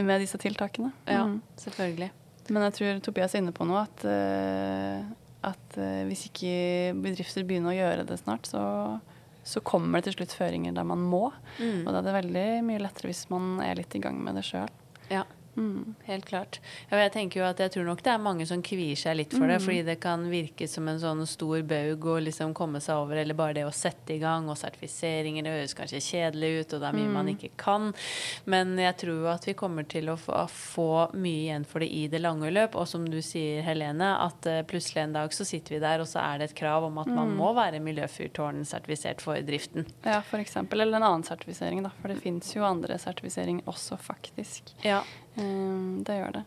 med disse tiltakene. Ja, Mm. selvfølgelig. Men jeg tror Tobias er inne på noe, at, uh, at uh, hvis ikke bedrifter begynner å gjøre det snart, så, så kommer det til slutt føringer der man må. Mm. Og da er det veldig mye lettere hvis man er litt i gang med det sjøl. Ja, Mm. helt klart. Ja, jeg tenker jo at jeg tror nok det er mange som kvier seg litt for det, Mm. fordi det kan virke som en sånn stor baug å liksom komme seg over, eller bare det å sette i gang, og sertifiseringer, det høres kanskje kjedelig ut, og det er mye man Mm. ikke kan. Men jeg tror jo at vi kommer til å få, få mye igjen for det i det lange løp, og som du sier, Helene, at eh, plutselig en dag så sitter vi der, og så er det et krav om at man Mm. må være miljøfyrtårn-sertifisert for driften. Ja, eksempel. Eller en annen sertifisering, da. For det fins jo andre sertifiseringer også, faktisk. Ja. Um, det gjør det.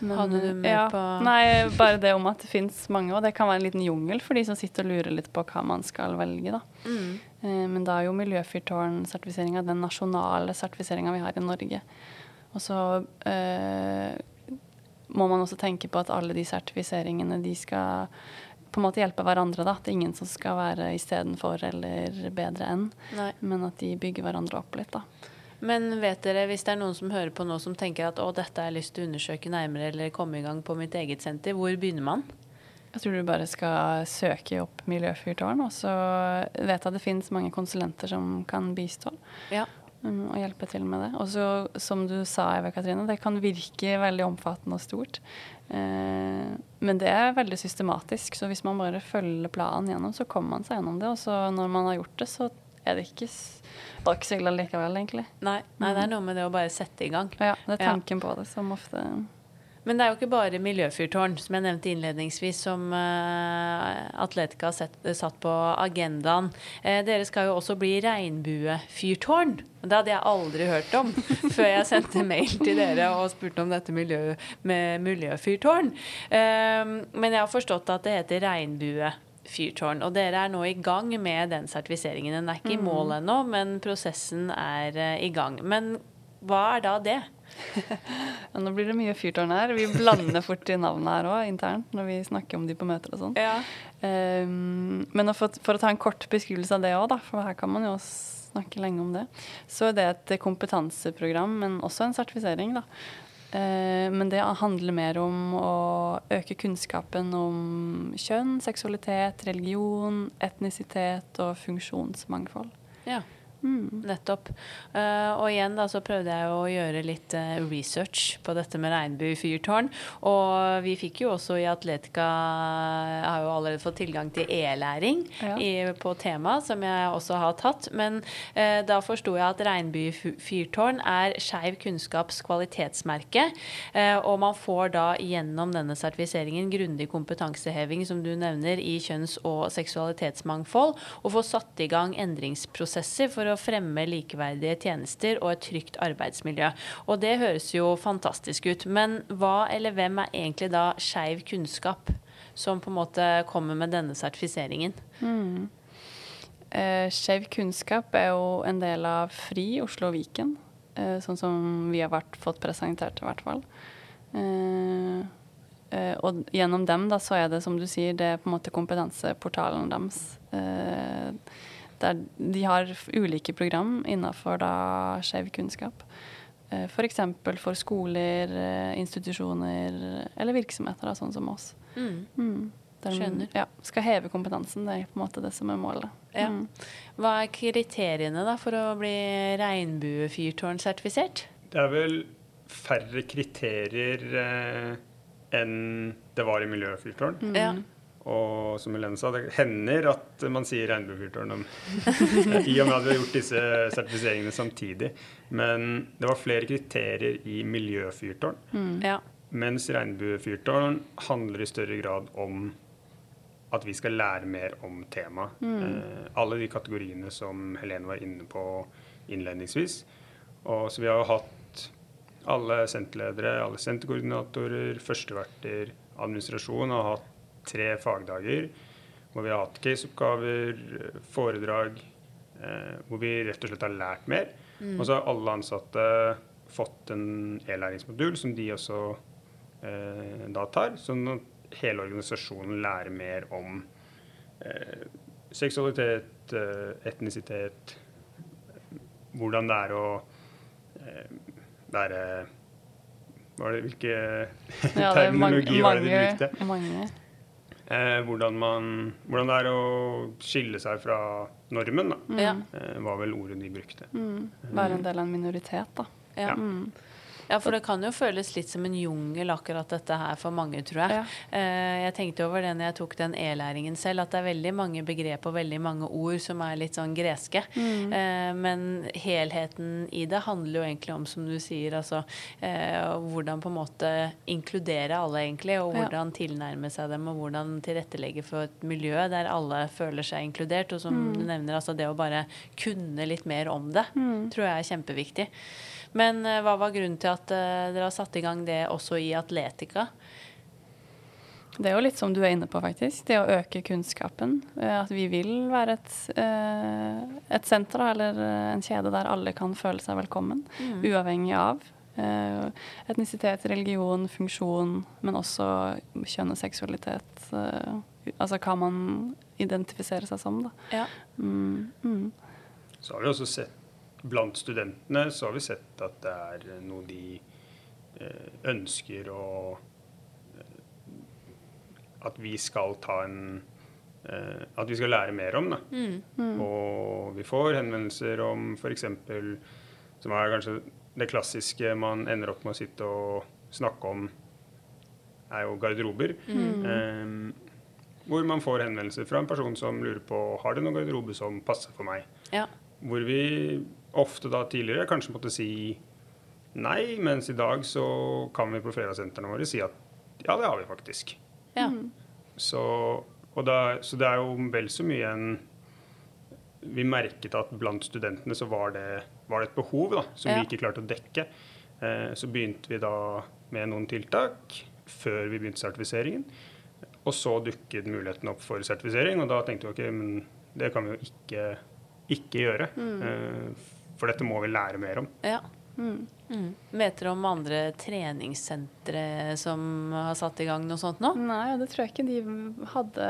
Men, Hadde du med ja, på Nei, bare det om at det fins mange, og det kan være en liten jungel for de som sitter og lurer litt på hva man skal velge, da. Mm. Eh, Men da er jo miljøfyrtårn-sertifiseringa den nasjonale sertifiseringa vi har i Norge. Og så eh, må man også tenke på at alle de sertifiseringene de skal på en måte hjelpe hverandre. da. Det er ingen som skal være istedenfor eller bedre enn, Nei. men at de bygger hverandre opp litt. da. Men vet dere, hvis det er noen som hører på nå som tenker at å, dette har jeg lyst til å undersøke nærmere eller komme i gang på mitt eget senter, hvor begynner man? Jeg tror du bare skal søke opp miljøfyrtårn, og så vet jeg at det finnes mange konsulenter som kan bistå. Ja. um, og hjelpe til med det. Og så, som du sa, Eva Katrine, det kan virke veldig omfattende og stort. Eh, men det er veldig systematisk, så hvis man bare følger planen gjennom, så kommer man seg gjennom det. Og så når man har gjort det, så er det ikke, var ikke så ille likevel, egentlig. Nei, nei, det er noe med det å bare sette i gang. Ja, det er Ja. tanken på det som ofte Men det er jo ikke bare miljøfyrtårn, som jeg nevnte innledningsvis, som uh, Atletica har sett, satt på agendaen. Uh, dere skal jo også bli regnbuefyrtårn. Det hadde jeg aldri hørt om før jeg sendte mail til dere og spurte om dette miljø, med miljøfyrtårn. Uh, men jeg har forstått at det heter regnbuefyrtårn. Og dere er nå i gang med den sertifiseringen. Den er ikke i mål ennå, men prosessen er eh, i gang. Men hva er da det? ja, Nå blir det mye fyrtårn her. Vi blander fort i navnene her òg, internt, når vi snakker om de på møter og sånn. Ja. Um, men for, for å ta en kort beskrivelse av det òg, for her kan man jo snakke lenge om det, så er det et kompetanseprogram, men også en sertifisering, da. Eh, men det handler mer om å øke kunnskapen om kjønn, seksualitet, religion, etnisitet og funksjonsmangfold. Ja. Mm. Nettopp. Uh, og igjen da så prøvde jeg å gjøre litt uh, research på dette med regnbuefyrtårn. Og vi fikk jo også i Atletica har jo allerede fått tilgang til e-læring Ja. på temaet, som jeg også har tatt. Men uh, da forsto jeg at regnbuefyrtårn er Skeiv kunnskaps kvalitetsmerke. Eh, og man får da gjennom denne sertifiseringen grundig kompetanseheving, som du nevner, i kjønns- og seksualitetsmangfold, og får satt i gang endringsprosesser for å fremme likeverdige tjenester og et trygt arbeidsmiljø. Og det høres jo fantastisk ut. Men hva eller hvem er egentlig da Skeiv kunnskap? Som på en måte kommer med denne sertifiseringen. Eh, Skeiv kunnskap er jo en del av FRI Oslo og Viken, eh, sånn som vi har vært, fått presentert i hvert fall. Eh, eh, og gjennom dem da, så er det, som du sier, det er på en måte kompetanseportalen deres. Eh, de har ulike program innenfor da skeiv kunnskap. Eh, F.eks. For, for skoler, eh, institusjoner eller virksomheter, da, sånn som oss. Mm. Mm. Der de, Skjønner. Ja, skal heve kompetansen. Det er på en måte det som er målet. Ja. Mm. Hva er kriteriene da for å bli regnbuefyrtårnsertifisert? Det er vel færre kriterier eh, enn det var i Miljøfyrtårn. Mm. Ja. Og som Helene sa, det hender at man sier regnbuefyrtårn om I og med at vi har gjort disse sertifiseringene samtidig. Men det var flere kriterier i miljøfyrtårn. Mm. Ja. Mens regnbuefyrtårn handler i større grad om at vi skal lære mer om temaet. Eh, alle de kategoriene som Helene var inne på innledningsvis. Og så vi har jo hatt alle senterledere, alle senterkoordinatorer, førsteverter, administrasjon har hatt tre fagdager hvor vi har hatt caseoppgaver, foredrag, eh, hvor vi rett og slett har lært mer. Og så har alle ansatte fått en e-læringsmodul som de også eh, da tar, sånn at hele organisasjonen lærer mer om eh, seksualitet, eh, etnisitet, hvordan det er å eh, være hva er det, Hvilke Ja, er terminologi var det de brukte? mange. Eh, hvordan, man, hvordan det er å skille seg fra normen, da. mm. Eh, var vel ordet de brukte. Mm. Være en del av en minoritet, da. Ja. Ja. Mm. Ja, for det kan jo føles litt som en jungel akkurat dette her for mange, tror jeg. Ja. Eh, jeg tenkte over det når jeg tok den e-læringen selv, at det er veldig mange begrep og veldig mange ord som er litt sånn greske. Mm. Eh, men helheten i det handler jo egentlig om, som du sier, altså eh, hvordan på en måte inkludere alle, egentlig, og Ja. hvordan tilnærme seg dem, og hvordan tilrettelegge for et miljø der alle føler seg inkludert. Og som Mm. du nevner, altså det å bare kunne litt mer om det, Mm. tror jeg er kjempeviktig. Men eh, hva var grunnen til at eh, dere har satt i gang det også i Atletica? Det er jo litt som du er inne på, faktisk. Det å øke kunnskapen. Eh, At vi vil være et, eh, et senter eller en kjede der alle kan føle seg velkommen. Mm. Uavhengig av eh, etnisitet, religion, funksjon, men også kjønn og seksualitet. altså hva man identifiserer seg som, da. Ja. Mm, mm. Så har vi også sett blant studentene så har vi sett at det er noe de eh, ønsker å eh, At vi skal ta en eh, At vi skal lære mer om. Da. Mm. Mm. Og vi får henvendelser om f.eks. som er kanskje det klassiske man ender opp med å sitte og snakke om, er jo garderober. Mm. Um, hvor man får henvendelser fra en person som lurer på har det noen garderobe som passer for meg. Ja. Hvor vi ofte da tidligere kanskje måtte si nei, mens i dag så kan vi på fredagssentrene våre si at ja, det har vi faktisk. ja. Mm. Så, og da, så det er jo vel så mye en Vi merket at blant studentene så var det, var det et behov da, som Ja. vi ikke klarte å dekke. Eh, så begynte vi da med noen tiltak før vi begynte sertifiseringen. Og så dukket muligheten opp for sertifisering, og da tenkte vi ok, men det kan vi jo ikke, ikke gjøre. Eh, for dette må vi lære mer om. ja. Mm. Mm. Vet dere om andre treningssentre som har satt i gang noe sånt nå? Nei, og det tror jeg ikke de hadde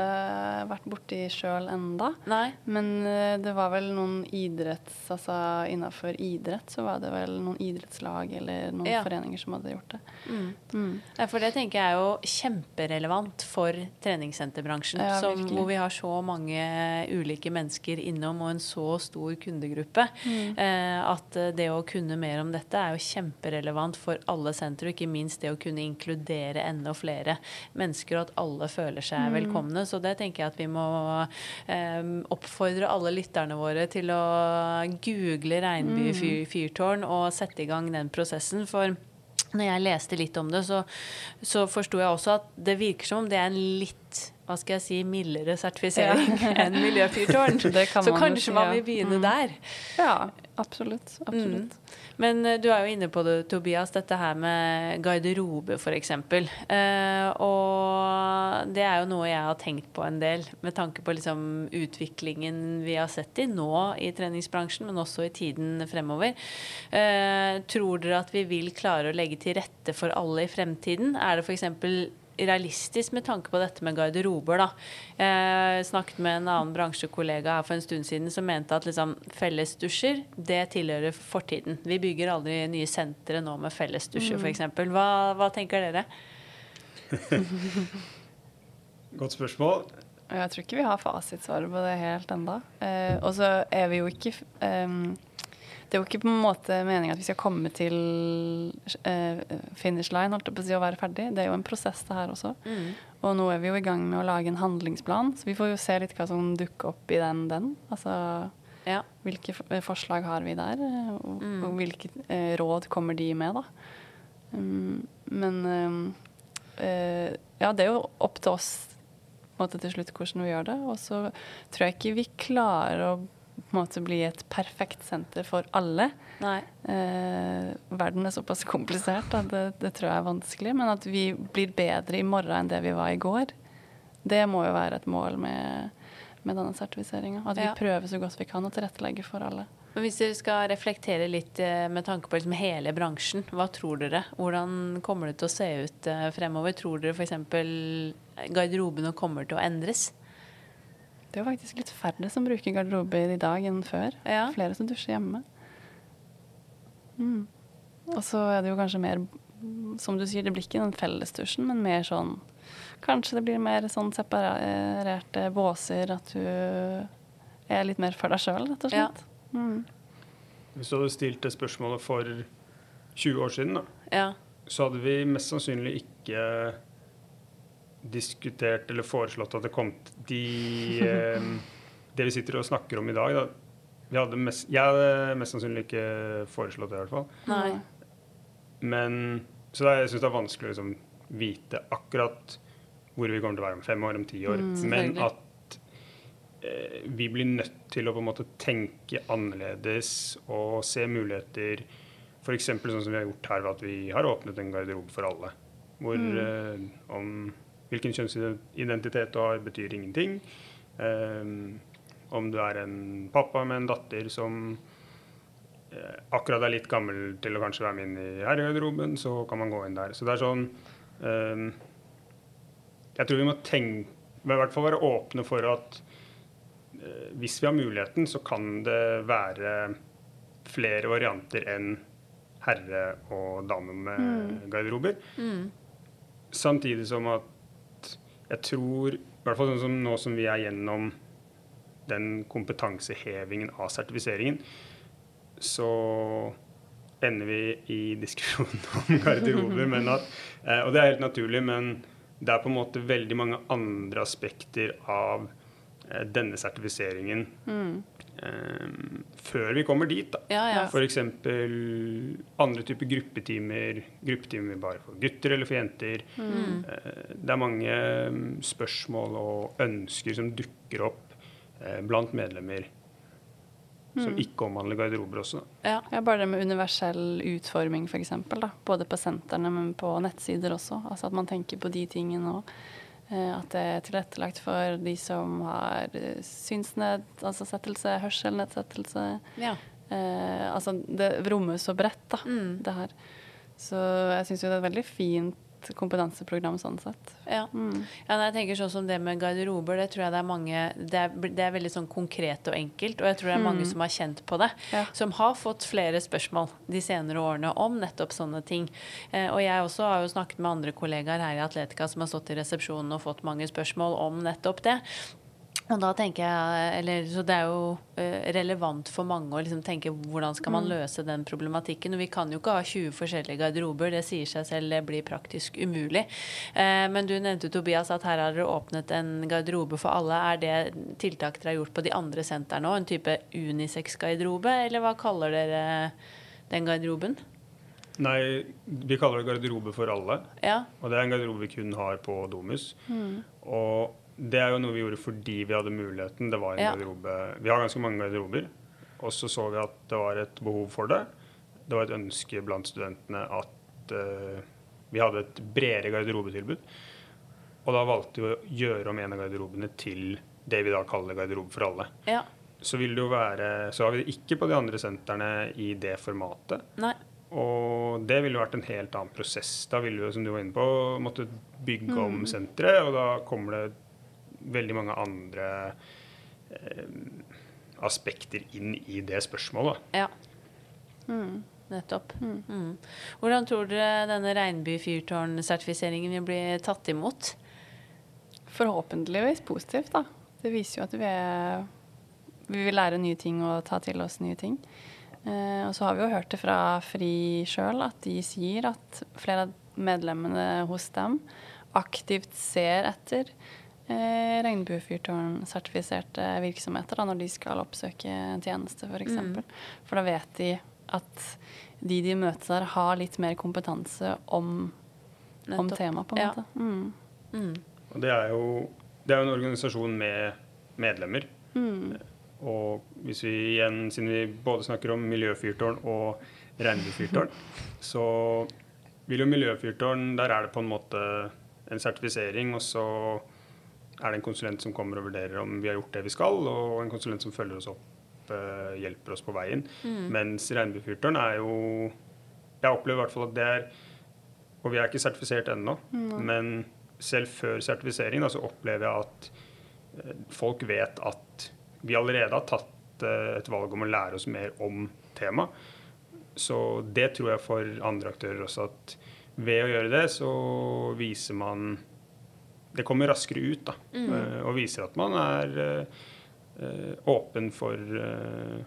vært borti sjøl enda. Nei. Men eh, det var vel noen idretts... Altså innafor idrett så var det vel noen idrettslag eller noen Ja. foreninger som hadde gjort det. Mm. Mm. Ja, for det tenker jeg er jo kjemperelevant for treningssenterbransjen. Ja, som, hvor vi har så mange ulike mennesker innom og en så stor kundegruppe. Mm. Eh, at det å kunne mer om dette er jo kjemperelevant for alle sentre. Og ikke minst det å kunne inkludere enda flere mennesker, og at alle føler seg Mm. velkomne. Så det tenker jeg at vi må eh, oppfordre alle lytterne våre til å google Regnby Mm. fyr, fyrtårn og sette i gang den prosessen. For når jeg leste litt om det, så, så forsto jeg også at det virker som om det er en litt hva skal jeg si, mildere sertifisering enn miljøfyrtårn. Kan Så man kanskje man vil begynne Mm. der. Ja, absolutt. absolutt. Men eh, du er jo inne på det, Tobias, dette her med garderobe f.eks. Eh, og det er jo noe jeg har tenkt på en del, med tanke på liksom utviklingen vi har sett i nå i treningsbransjen, men også i tiden fremover. Eh, tror dere at vi vil klare å legge til rette for alle i fremtiden? Er det f.eks realistisk med tanke på dette med garderober. da. Jeg snakket med en annen bransjekollega her for en stund siden som mente at liksom, fellesdusjer det tilhører fortiden. Vi bygger aldri nye sentre nå med fellesdusjer, Mm. f.eks. Hva, hva tenker dere? Godt spørsmål. Jeg tror ikke vi har fasitsvaret på det helt enda. Eh, og så er vi jo ikke ehm, Det er jo ikke på en måte meninga at vi skal komme til eh, finish line holdt jeg på å si, og være ferdig. Det er jo en prosess, det her også. Og nå er vi jo i gang med å lage en handlingsplan, så vi får jo se litt hva som dukker opp i den. den. Altså Ja. hvilke eh, forslag har vi der, eh, og, Mm. og hvilke eh, råd kommer de med, da. Um, men um, eh, ja, det er jo opp til oss på en måte, til slutt hvordan vi gjør det. Og så tror jeg ikke vi klarer å på en måte bli et perfekt senter for alle. Eh, verden er såpass komplisert at det, det tror jeg er vanskelig. Men at vi blir bedre i morgen enn det vi var i går, det må jo være et mål med, med denne sertifiseringa. At vi Ja. prøver så godt vi kan å tilrettelegge for alle. Men hvis dere skal reflektere litt eh, med tanke på liksom hele bransjen, hva tror dere? Hvordan kommer det til å se ut eh, fremover? Tror dere f.eks. garderobene kommer til å endres? Det er jo faktisk litt færre som bruker garderober i dag enn før. Ja. Flere som dusjer hjemme. Mm. Og så er det jo kanskje mer, som du sier, det blir ikke den fellesdusjen, men mer sånn Kanskje det blir mer sånn separerte båser, at du er litt mer for deg sjøl, rett og Ja. Mm. Hvis du hadde stilt det spørsmålet for 20 år siden, da, Ja. så hadde vi mest sannsynlig ikke diskutert eller foreslått at det kom de eh, Det vi sitter og snakker om i dag, da. Vi hadde mest, jeg hadde mest sannsynlig ikke foreslått det, i hvert fall. Nei. Men, så det jeg syns det er vanskelig å liksom, vite akkurat hvor vi kommer til å være om fem år, om ti år. Mm, Men at eh, vi blir nødt til å på en måte tenke annerledes og se muligheter. F.eks. sånn som vi har gjort her, ved at vi har åpnet en garderobe for alle. Hvor eh, om hvilken kjønnsidentitet du har, betyr ingenting. Eh, om du er en pappa med en datter som eh, akkurat er litt gammel til å kanskje være med inn i herregarderoben, så kan man gå inn der. Så det er sånn eh, Jeg tror vi må tenke i hvert fall være åpne for at eh, hvis vi har muligheten, så kan det være flere varianter enn herre- og dame med garderober. Mm. Samtidig som at jeg tror, i hvert fall sånn som nå som vi er gjennom den kompetansehevingen av sertifiseringen, så ender vi i diskusjonen om garderober. Men at, eh, og det er helt naturlig, men det er på en måte veldig mange andre aspekter av denne sertifiseringen Mm. eh, før vi kommer dit. da. Ja, ja. F.eks. andre typer gruppetimer. Gruppetimer bare for gutter eller for jenter. Mm. Eh, Det er mange mm, spørsmål og ønsker som dukker opp eh, blant medlemmer som Mm. ikke omhandler garderober også. ja. Ja, bare det med universell utforming, f.eks. Både på sentrene, men på nettsider også. Altså at man tenker på de tingene òg. At det er tilrettelagt for de som har eh, synsned, altså settelse, hørselnedsettelse. ja. eh, Altså, det rommet så bredt, da, Mm. det her. Så jeg syns jo det er et veldig fint kompetanseprogram sånn sett. Ja. Mm. Ja, jeg tenker sånn som Det med garderober, det tror jeg det er mange Det er, det er veldig sånn konkret og enkelt, og jeg tror det er mange som har kjent på det. Ja. Som har fått flere spørsmål de senere årene om nettopp sånne ting. Eh, og jeg også har jo snakket med andre kollegaer her i Atletica som har stått i resepsjonen og fått mange spørsmål om nettopp det. Og da tenker jeg, eller, så Det er jo eh, relevant for mange å liksom tenke hvordan skal man løse den problematikken. Og Vi kan jo ikke ha 20 forskjellige garderober, det sier seg selv, det blir praktisk umulig. Eh, men du nevnte Tobias at her har dere åpnet en garderobe for alle. Er det tiltak dere har gjort på de andre sentrene òg? En type unisex-garderobe, eller hva kaller dere den garderoben? Nei, vi kaller det garderobe for alle. Ja. Og det er en garderobe vi kun har på Domus. Og det er jo noe vi gjorde fordi vi hadde muligheten. Det var en Ja. garderobe Vi har ganske mange garderober. Og så så vi at det var et behov for det. Det var et ønske blant studentene at uh, vi hadde et bredere garderobetilbud. Og da valgte vi å gjøre om en av garderobene til det vi da kaller garderobe for alle. ja. Så vil det jo være Så har vi det ikke på de andre sentrene i det formatet. Nei. Og det ville vært en helt annen prosess. Da ville vi, jo, som du var inne på, måtte bygge om senteret, og da kommer det veldig mange andre eh, aspekter inn i det spørsmålet. Ja. Nettopp. Mm. Hvordan tror dere denne regnby-fyrtårn-sertifiseringen vil bli tatt imot? Forhåpentligvis positivt, da. Det viser jo at vi, er, vi vil lære nye ting og ta til oss nye ting. Eh, og så har vi jo hørt det fra FRI sjøl at de sier at flere av medlemmene hos dem aktivt ser etter eh, regnbuefyrtårn-sertifiserte virksomheter da, når de skal oppsøke en tjeneste, f.eks. Mm. For da vet de at de de møter der, har litt mer kompetanse om, om temaet, på en Ja. måte. Mm. Mm. Og det er jo, det er jo en organisasjon med medlemmer. Mm. Og hvis vi igjen, siden vi både snakker om miljøfyrtårn og regnbuefyrtårn, så vil jo miljøfyrtårn Der er det på en måte en sertifisering, og så er det en konsulent som kommer og vurderer om vi har gjort det vi skal, og en konsulent som følger oss opp, eh, hjelper oss på veien. Mens regnbuefyrtårn er jo Jeg opplever i hvert fall at det er Og vi er ikke sertifisert ennå, men selv før sertifisering da, så opplever jeg at eh, folk vet at vi allerede har tatt eh, et valg om å lære oss mer om temaet. Så det tror jeg for andre aktører også at ved å gjøre det, så viser man Det kommer raskere ut, da. mm. Og viser at man er eh, eh, åpen for eh,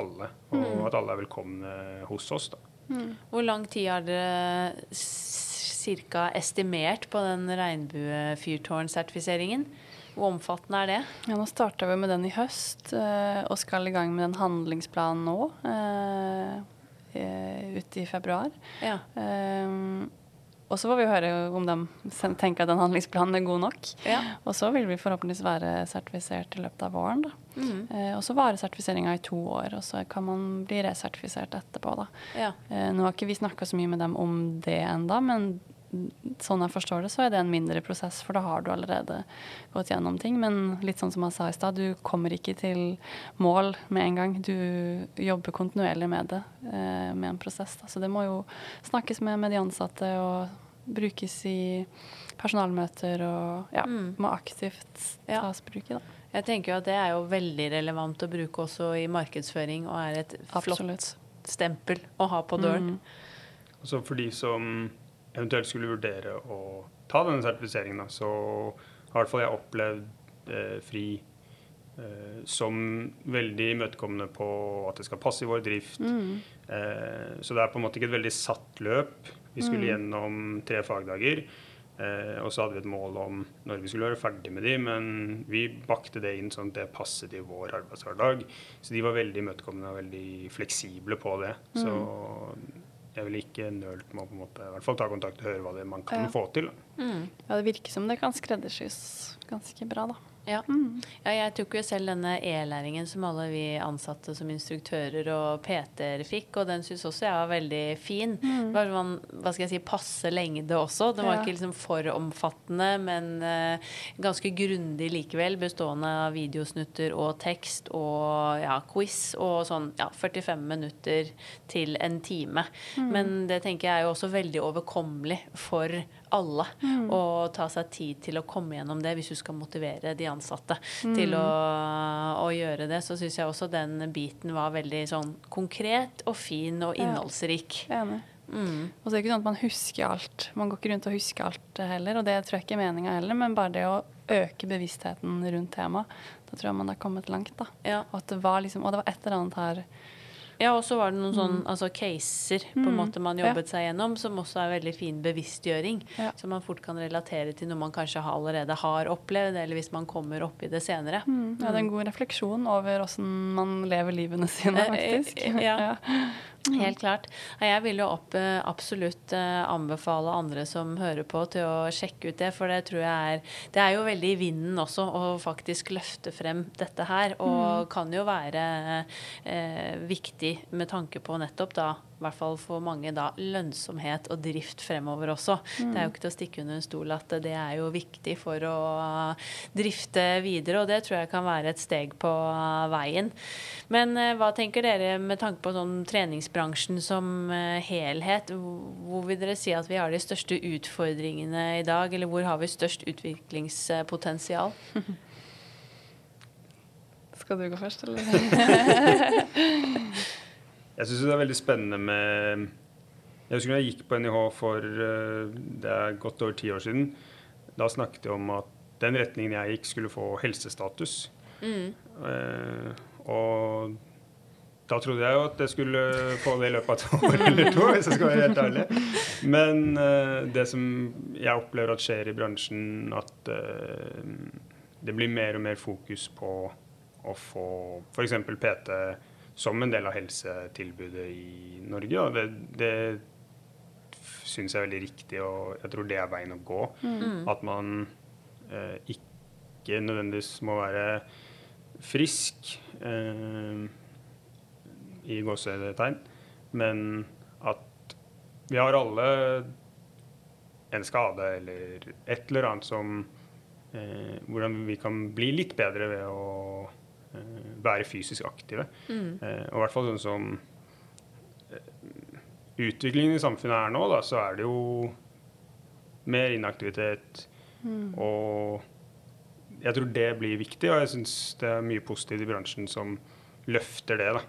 alle. Og at alle er velkomne hos oss, da. Hvor lang tid har dere ca. estimert på den regnbuefyrtårnsertifiseringen? Hvor omfattende er det? Ja, nå starta vi med den i høst, eh, og skal i gang med den handlingsplanen nå. eh, eh, Ute i februar. Ja. Eh, og så får vi høre om de tenker at den handlingsplanen er god nok. Ja. Og så vil vi forhåpentligvis være sertifisert i løpet av våren. Da. Mhm. Eh, og så varer sertifiseringa i to år, og så kan man bli resertifisert etterpå. Da. ja. Eh, nå har ikke vi snakka så mye med dem om det enda, men sånn jeg forstår det, så er det en mindre prosess, for da har du allerede gått gjennom ting. Men litt sånn som jeg sa i stad, du kommer ikke til mål med en gang. Du jobber kontinuerlig med det, eh, med en prosess. Da. Så det må jo snakkes med med de ansatte og brukes i personalmøter og ja, Mm. må aktivt Ja. tas bruk i, da. Jeg tenker jo at det er jo veldig relevant å bruke også i markedsføring, og er et flott stempel å ha på døren. Mm. Altså for de som eventuelt skulle vurdere å ta denne sertifiseringen, da, så har i hvert fall jeg opplevd eh, FRI eh, som veldig imøtekommende på at det skal passe i vår drift. Mm. Eh, så det er på en måte ikke et veldig satt løp. Vi skulle gjennom tre fagdager. Eh, og så hadde vi et mål om når vi skulle være ferdig med de, men vi bakte det inn sånn at det passet i vår arbeidshverdag. Så de var veldig imøtekommende og veldig fleksible på det. Så jeg ville ikke nølt med å på en måte, i hvert fall ta kontakt og høre hva det man kan Ja. få til. Mm. Ja, det virker som det kan skreddersys ganske bra, da. Ja. Mm. ja, jeg tok jo selv denne e-læringen som alle vi ansatte som instruktører og PT-er fikk, og den syns også jeg var veldig fin. Mm. Var sånn, hva skal jeg si, passe lengde også. Den var Ja. ikke liksom for omfattende, men uh, ganske grundig likevel, bestående av videosnutter og tekst og ja, quiz og sånn ja, 45 minutter til en time. Mm. Men det tenker jeg er jo også veldig overkommelig for alle Mm. å ta seg tid til å komme gjennom det hvis du skal motivere de ansatte Mm. til å, å gjøre det. Så syns jeg også den biten var veldig sånn konkret og fin og Ja. innholdsrik. Enig. Mm. Og så er det ikke sånn at man husker alt. Man går ikke rundt og husker alt heller, og det tror jeg ikke er meninga heller, men bare det å øke bevisstheten rundt temaet, da tror jeg man har kommet langt, da. Ja. Og at det var liksom Og det var et eller annet her Ja, og så var det noen sånn altså caser på en Mm. måte man jobbet seg gjennom, som også er veldig fin bevisstgjøring. Ja. Som man fort kan relatere til noe man kanskje allerede har opplevd, eller hvis man kommer opp i det senere. mm, Ja, det er en god refleksjon over åssen man lever livene sine, Eh, faktisk. eh, ja. Helt klart. Jeg vil jo opp, eh, absolutt eh, anbefale andre som hører på, til å sjekke ut det. For det tror jeg er Det er jo veldig i vinden også å faktisk løfte frem dette her. Og kan jo være eh, viktig med tanke på nettopp da hvert fall for mange da, lønnsomhet og drift fremover også. Det er jo ikke til å stikke under en stol at det er jo viktig for å drifte videre, og det tror jeg kan være et steg på veien. Men eh, hva tenker dere med tanke på sånn treningsbransjen som eh, helhet? Hvor vil dere si at vi har de største utfordringene i dag, eller hvor har vi størst utviklingspotensial? Skal du gå først, eller? Jeg syns det er veldig spennende med Jeg husker da jeg gikk på NIH for eh, det er godt over ti år siden. Da snakket jeg om at den retningen jeg gikk, skulle få helsestatus. Eh, og da trodde jeg jo at jeg skulle få det i løpet av et år eller to, hvis jeg skal være helt ærlig. Men uh, det som jeg opplever at skjer i bransjen, at uh, det blir mer og mer fokus på å få f.eks. PT som en del av helsetilbudet i Norge. Og det, det syns jeg er veldig riktig, og jeg tror det er veien å gå. At man eh, ikke nødvendigvis må være frisk eh, i gåsetegn, men at vi har alle en skade eller et eller annet som eh, Hvordan vi kan bli litt bedre ved å være fysisk aktive. Eh, og i hvert fall sånn som eh, utviklingen i samfunnet er nå, da, så er det jo mer inaktivitet. Og jeg tror det blir viktig, og jeg syns det er mye positivt i bransjen som løfter det. da.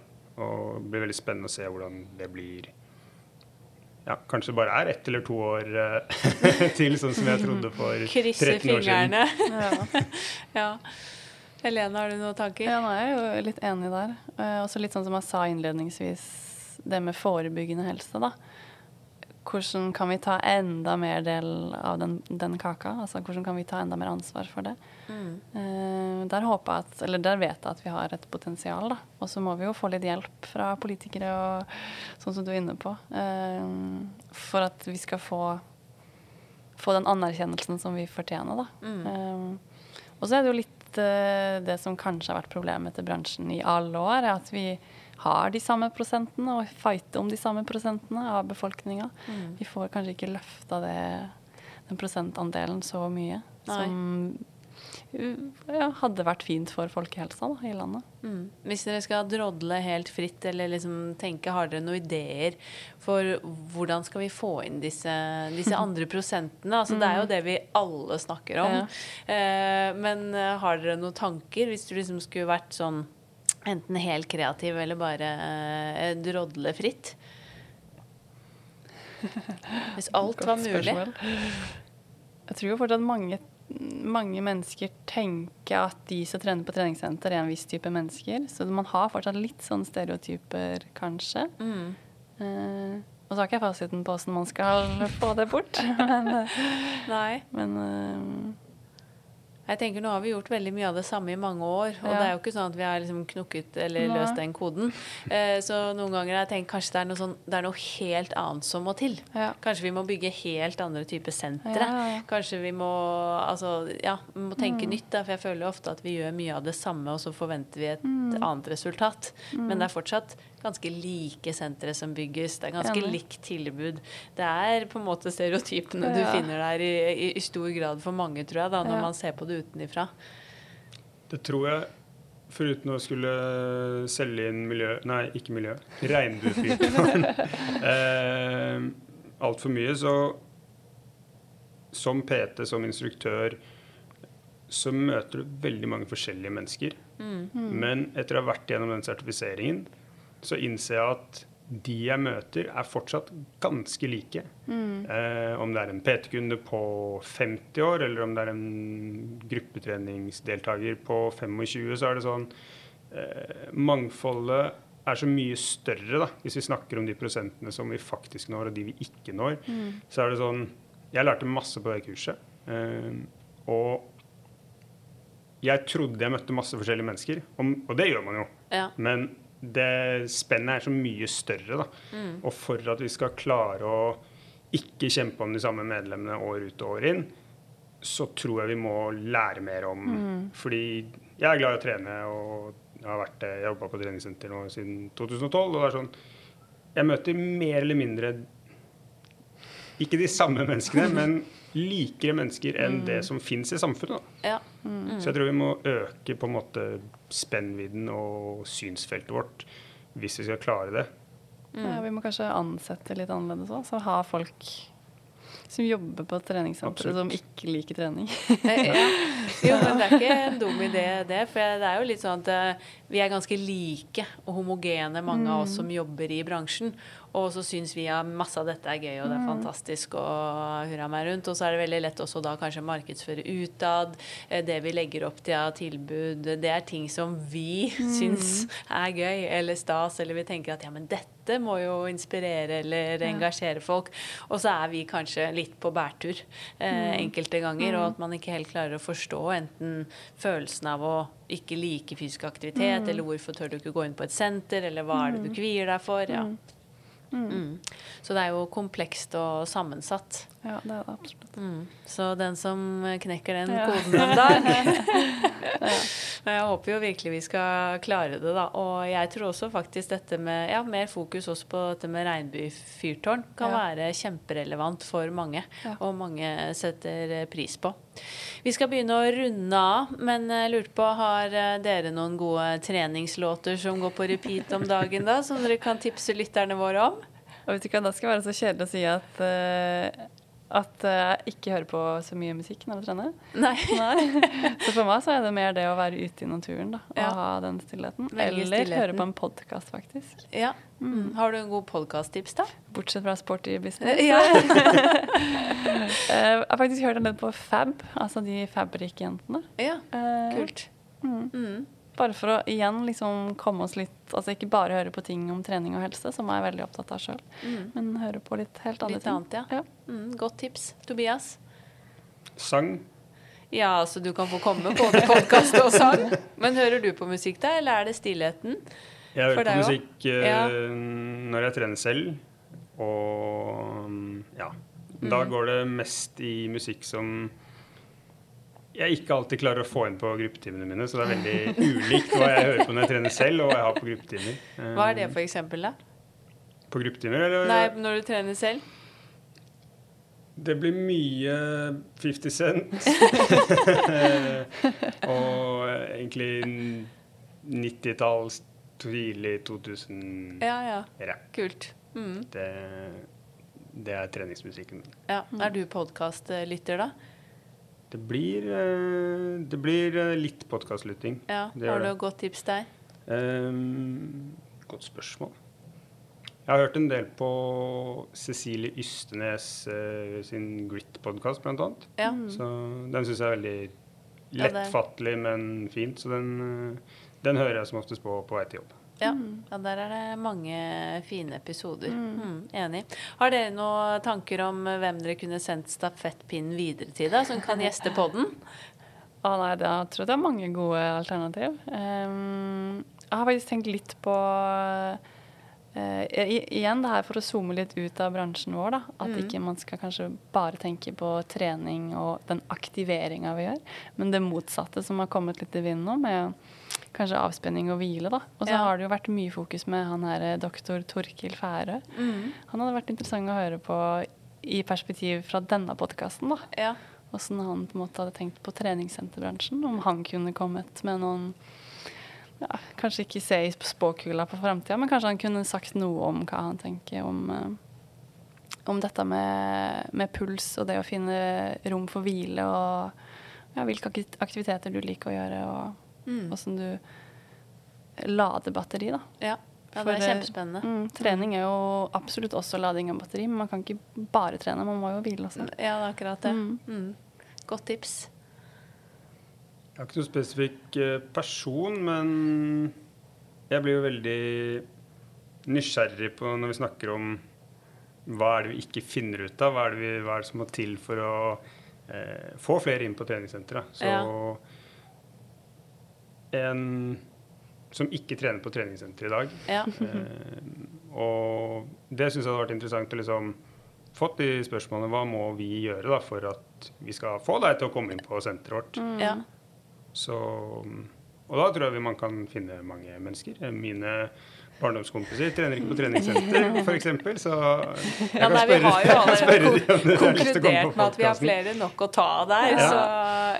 Og det blir veldig spennende å se hvordan det blir ja, Kanskje det bare er ett eller to år eh, til, sånn som jeg trodde for 13 år siden. fingrene. Ja. ja. Helene, har du noen tanker? Ja, nå er jeg jo litt enig der. Eh, også litt sånn som jeg sa innledningsvis, det med forebyggende helse, da. Hvordan kan vi ta enda mer del av den, den kaka? Altså hvordan kan vi ta enda mer ansvar for det? Mm. Eh, der håper jeg at, eller der vet jeg at vi har et potensial, da. Og så må vi jo få litt hjelp fra politikere og sånn som du er inne på. eh, for at vi skal få, få den anerkjennelsen som vi fortjener, da. Mm. Eh, og så er det jo litt eh, det som kanskje har vært problemet til bransjen i alle år, er at vi har de samme prosentene og fighter om de samme prosentene av befolkninga. Mm. Vi får kanskje ikke løfta det, den prosentandelen så mye Nei. som ja, hadde vært fint for folkehelsa da, i landet. Mm. Hvis dere skal drodle helt fritt, eller liksom tenke, har dere noen ideer for hvordan skal vi få inn disse, disse andre prosentene? Altså, Det er jo det vi alle snakker om. Ja. Eh, men eh, har dere noen tanker, hvis du liksom skulle vært sånn enten helt kreativ eller bare eh, drodle fritt? Hvis alt var mulig. Jeg tror jo fortsatt mange, mange mennesker tenker at de som trener på treningssenter, er en viss type mennesker. Så man har fortsatt litt sånn stereotyper, kanskje. Mm. Eh, og så har ikke jeg fasiten på åssen man skal få det bort. Men, eh, men eh, Jeg tenker Nå har vi gjort veldig mye av det samme i mange år. Og Ja. det er jo ikke sånn at vi har liksom knukket eller Nei. løst den koden. Eh, så noen ganger har jeg tenkt kanskje det er, noe sånn, det er noe helt annet som må til. Ja. Kanskje vi må bygge helt andre typer sentre. Ja. Kanskje vi må altså, ja, må tenke Mm. nytt. Da, for jeg føler ofte at vi gjør mye av det samme, og så forventer vi et Mm. annet resultat. Men det er fortsatt ganske like sentre som bygges. Det er ganske ja. likt tilbud. Det er på en måte stereotypene du finner der i, i, i stor grad for mange, tror jeg, da, når Ja. man ser på det utenifra. Det tror jeg, foruten å skulle selge inn miljø... Nei, ikke miljø. Regnbuefyrtårn. eh, Altfor mye. Så som PT, som instruktør, så møter du veldig mange forskjellige mennesker. Men etter å ha vært gjennom den sertifiseringen, så innser jeg at de jeg møter, er fortsatt ganske like. Eh, om det er en PT-kunde på 50 år, eller om det er en gruppetreningsdeltaker på 25, så er det sånn eh, Mangfoldet er så mye større, da, hvis vi snakker om de prosentene som vi faktisk når, og de vi ikke når. Så er det sånn Jeg lærte masse på det kurset. Eh, og jeg trodde jeg møtte masse forskjellige mennesker, og, og det gjør man jo. Ja. Men det spennet er så mye større. Da. Og for at vi skal klare å ikke kjempe om de samme medlemmene år ut og år inn, så tror jeg vi må lære mer om Fordi jeg er glad i å trene, og jeg har vært jobba på treningssenter nå siden 2012. Og det er sånn Jeg møter mer eller mindre ikke de samme menneskene, men likere mennesker enn det som fins i samfunnet. Ja. Så jeg tror vi må øke på en måte spennvidden og synsfeltet vårt hvis vi skal klare det. Ja, vi må kanskje ansette litt annerledes òg. Så ha folk som jobber på treningssenteret som ikke liker trening. Eh, ja. Jo, men det er ikke en dum idé, det. For det er jo litt sånn at eh, vi er ganske like og homogene, mange av oss som jobber i bransjen. Og så syns vi at masse av dette er gøy og det er fantastisk og hurra meg rundt. Og så er det veldig lett også da kanskje markedsføre utad. eh, Det vi legger opp til av tilbud, det er ting som vi syns er gøy eller stas, eller vi tenker at ja, men dette må jo inspirere eller engasjere folk. Og så er vi kanskje litt på bærtur eh, enkelte ganger, og at man ikke helt klarer å forstå enten følelsen av å ikke like fysisk aktivitet, eller hvorfor tør du ikke gå inn på et senter, eller hva er det du kvier deg for. Ja. Mm. Så det er jo komplekst og sammensatt. Ja, det er det absolutt. Mm. Så den som knekker den Ja. koden en dag Men jeg håper jo virkelig vi skal klare det, da. Og jeg tror også faktisk dette med ja, mer fokus også på dette med regnbuefyrtårn kan Ja. være kjemperelevant for mange. Ja. Og mange setter pris på. Vi skal begynne å runde av, men jeg lurte på, har eh, dere noen gode treningslåter som går på repeat om dagen, da? Som dere kan tipse lytterne våre om? Og vet du hva, da skal det være så kjedelig å si at, eh, at eh, jeg ikke hører på så mye musikk når jeg trener. Nei. Så for meg så er det mer det å være ute i naturen da, og Ja. ha den stillheten. Velge Eller stillheten. høre på en podkast, faktisk. Ja. Mm. Har du en god podkast-tips, da? Bortsett fra sporty business. Ja. Eh, jeg har faktisk hørt en del på Fab, altså de Fabrik-jentene. ja. Eh, Kult. Mm. Mm. Bare for å igjen liksom komme oss litt Altså ikke bare høre på ting om trening og helse, som jeg er veldig opptatt av sjøl, Mm. men høre på litt helt andre Litt ting. annet, ja. Ja. Mm, godt tips. Tobias? Sang Ja, så du kan få komme både podkast og sang. Men hører du på musikk da, eller er det stillheten? Jeg hører på deg musikk uh, Ja. når jeg trener selv, og mm, ja. Da Mm. går det mest i musikk som jeg ikke alltid klarer å få inn på gruppetimene mine, så det er veldig ulikt hva jeg hører på når jeg trener selv, og hva jeg har på gruppetimer. Hva er det for eksempel, da? På gruppetimer, eller? Nei, når du trener selv? Det blir mye 50 Cent. og egentlig 90-talls, tidlig 2000 Ja, ja. Ja, Kult. Mm. det, det er treningsmusikken. Ja. Er du podkastlytter, da? Det blir, eh, det blir eh, litt podkastlytting. Ja. Har du et godt tips der? Um, godt spørsmål. Jeg har hørt en del på Cecilie Ystenes uh, sin Grit-podkast, blant annet. Ja. Så den syns jeg er veldig lettfattelig, men fint. Så den, den hører jeg som oftest på på vei til jobb. Ja. ja, der er det mange fine episoder. Mm, enig. Har dere noen tanker om hvem dere kunne sendt stafettpinnen videre til, da, som kan gjeste podden? Å nei, det, jeg tror det er mange gode alternativ. Um, jeg har faktisk tenkt litt på uh, igjen det her for å zoome litt ut av bransjen vår. da, At mm. ikke man skal kanskje bare tenke på trening og den aktiveringa vi gjør, men det motsatte som har kommet litt i vinden nå, med kanskje avspenning og hvile. da. Og så ja. har det jo vært mye fokus med han her eh, doktor Torkil Færø. Mm. Han hadde vært interessant å høre på i perspektiv fra denne podkasten. Ja. Åssen han på en måte hadde tenkt på treningssenterbransjen. Om han kunne kommet med noen ja, Kanskje ikke se i spåkula på framtida, men kanskje han kunne sagt noe om hva han tenker om, uh, om dette med, med, puls og det å finne rom for hvile og ja, hvilke aktiviteter du liker å gjøre, og mm. åssen du lader batteri, da. Ja. Ja, det er eh, kjempespennende. Mm, trening er jo absolutt også lading av batteri, men man kan ikke bare trene, man må jo hvile også. Ja, det er akkurat det. Mm. Mm. Godt tips. Jeg har ikke noen spesifikk eh, person, men jeg blir jo veldig nysgjerrig på når vi snakker om hva er det vi ikke finner ut av? Hva er det, vi, hva er det som må til for å eh, få flere inn på treningssenteret? Så ja. En som ikke trener på treningssenter i dag. Ja. eh, og det syns jeg hadde vært interessant å liksom fått de spørsmålene hva må vi gjøre da, for at vi skal få deg til å komme inn på senteret vårt. Mm. Ja. Så, og da tror jeg man kan finne mange mennesker. Mine barndomskompiser trener ikke på treningssenter, f.eks. Så jeg ja, kan nei, spørre, vi har jo allerede konkludert med at vi har flere nok å ta der. Ja. Så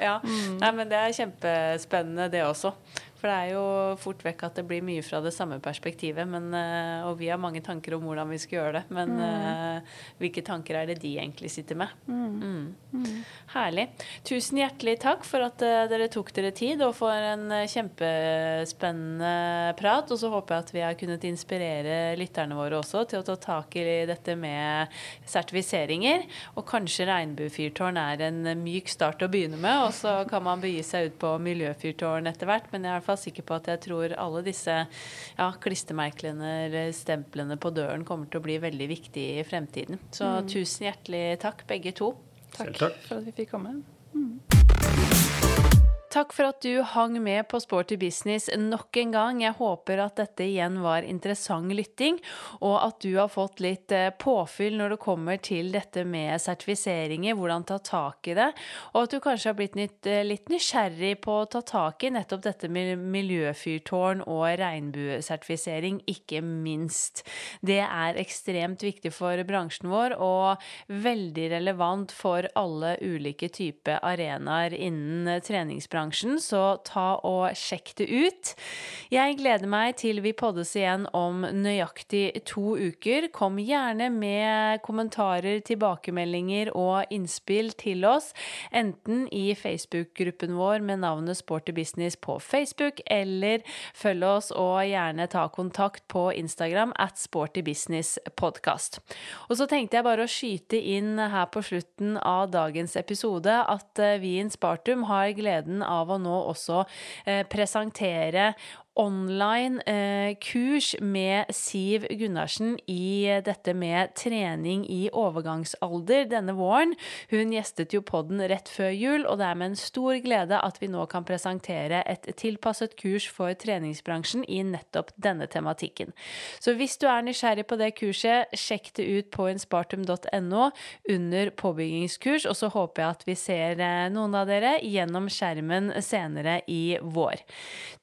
ja. Nei, men det er kjempespennende, det også. For det er jo fort vekk at det blir mye fra det samme perspektivet. Men, eh, og vi har mange tanker om hvordan vi skal gjøre det. Men mm. uh, hvilke tanker er det de egentlig sitter med? Mm. Mm. mm. Herlig. Tusen hjertelig takk for at uh, dere tok dere tid, og for en kjempespennende prat. Og så håper jeg at vi har kunnet inspirere lytterne våre også til å ta tak i dette med sertifiseringer. Og kanskje regnbuefyrtårn er en myk start å begynne med, og så kan man begi seg ut på miljøfyrtårn etter hvert. Men jeg i hvert fall sikker på at jeg tror alle disse ja, klistremerkene eller stemplene på døren kommer til å bli veldig viktige i fremtiden. Så mm. tusen hjertelig takk, begge to. Takk, takk. for at vi fikk komme. Mm. Takk for at du hang med på Sporty business nok en gang. Jeg håper at dette igjen var interessant lytting, og at du har fått litt eh, påfyll når det kommer til dette med sertifiseringer, hvordan ta tak i det, og at du kanskje har blitt litt, eh, litt nysgjerrig på å ta tak i nettopp dette med miljøfyrtårn og regnbuesertifisering, ikke minst. Det er ekstremt viktig for bransjen vår, og veldig relevant for alle ulike typer arenaer innen treningsbransjen bransjen, så ta og sjekk det ut. Jeg gleder meg til vi poddes igjen om nøyaktig to uker. Kom gjerne med kommentarer, tilbakemeldinger og innspill til oss, enten i Facebook-gruppen vår med navnet Sporty Business på Facebook, eller følg oss og gjerne ta kontakt på Instagram at Sporty Business Podcast. Og så tenkte jeg bare å skyte inn her på slutten av dagens episode at eh, vi i Spartum har gleden av å nå også eh, presentere online eh, kurs med Siv Gunnarsen i dette med trening i overgangsalder denne våren. Hun gjestet jo podden rett før jul, og det er med en stor glede at vi nå kan presentere et tilpasset kurs for treningsbransjen i nettopp denne tematikken. Så hvis du er nysgjerrig på det kurset, sjekk det ut på inspartum.no under påbyggingskurs, og så håper jeg at vi ser eh, noen av dere gjennom skjermen senere i vår.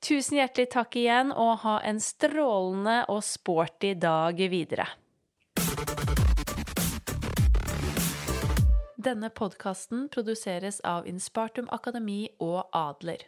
Tusen hjertelig takk takk igjen, og ha en strålende og sporty dag videre. Denne podkasten produseres av Inspartum Akademi og Adler.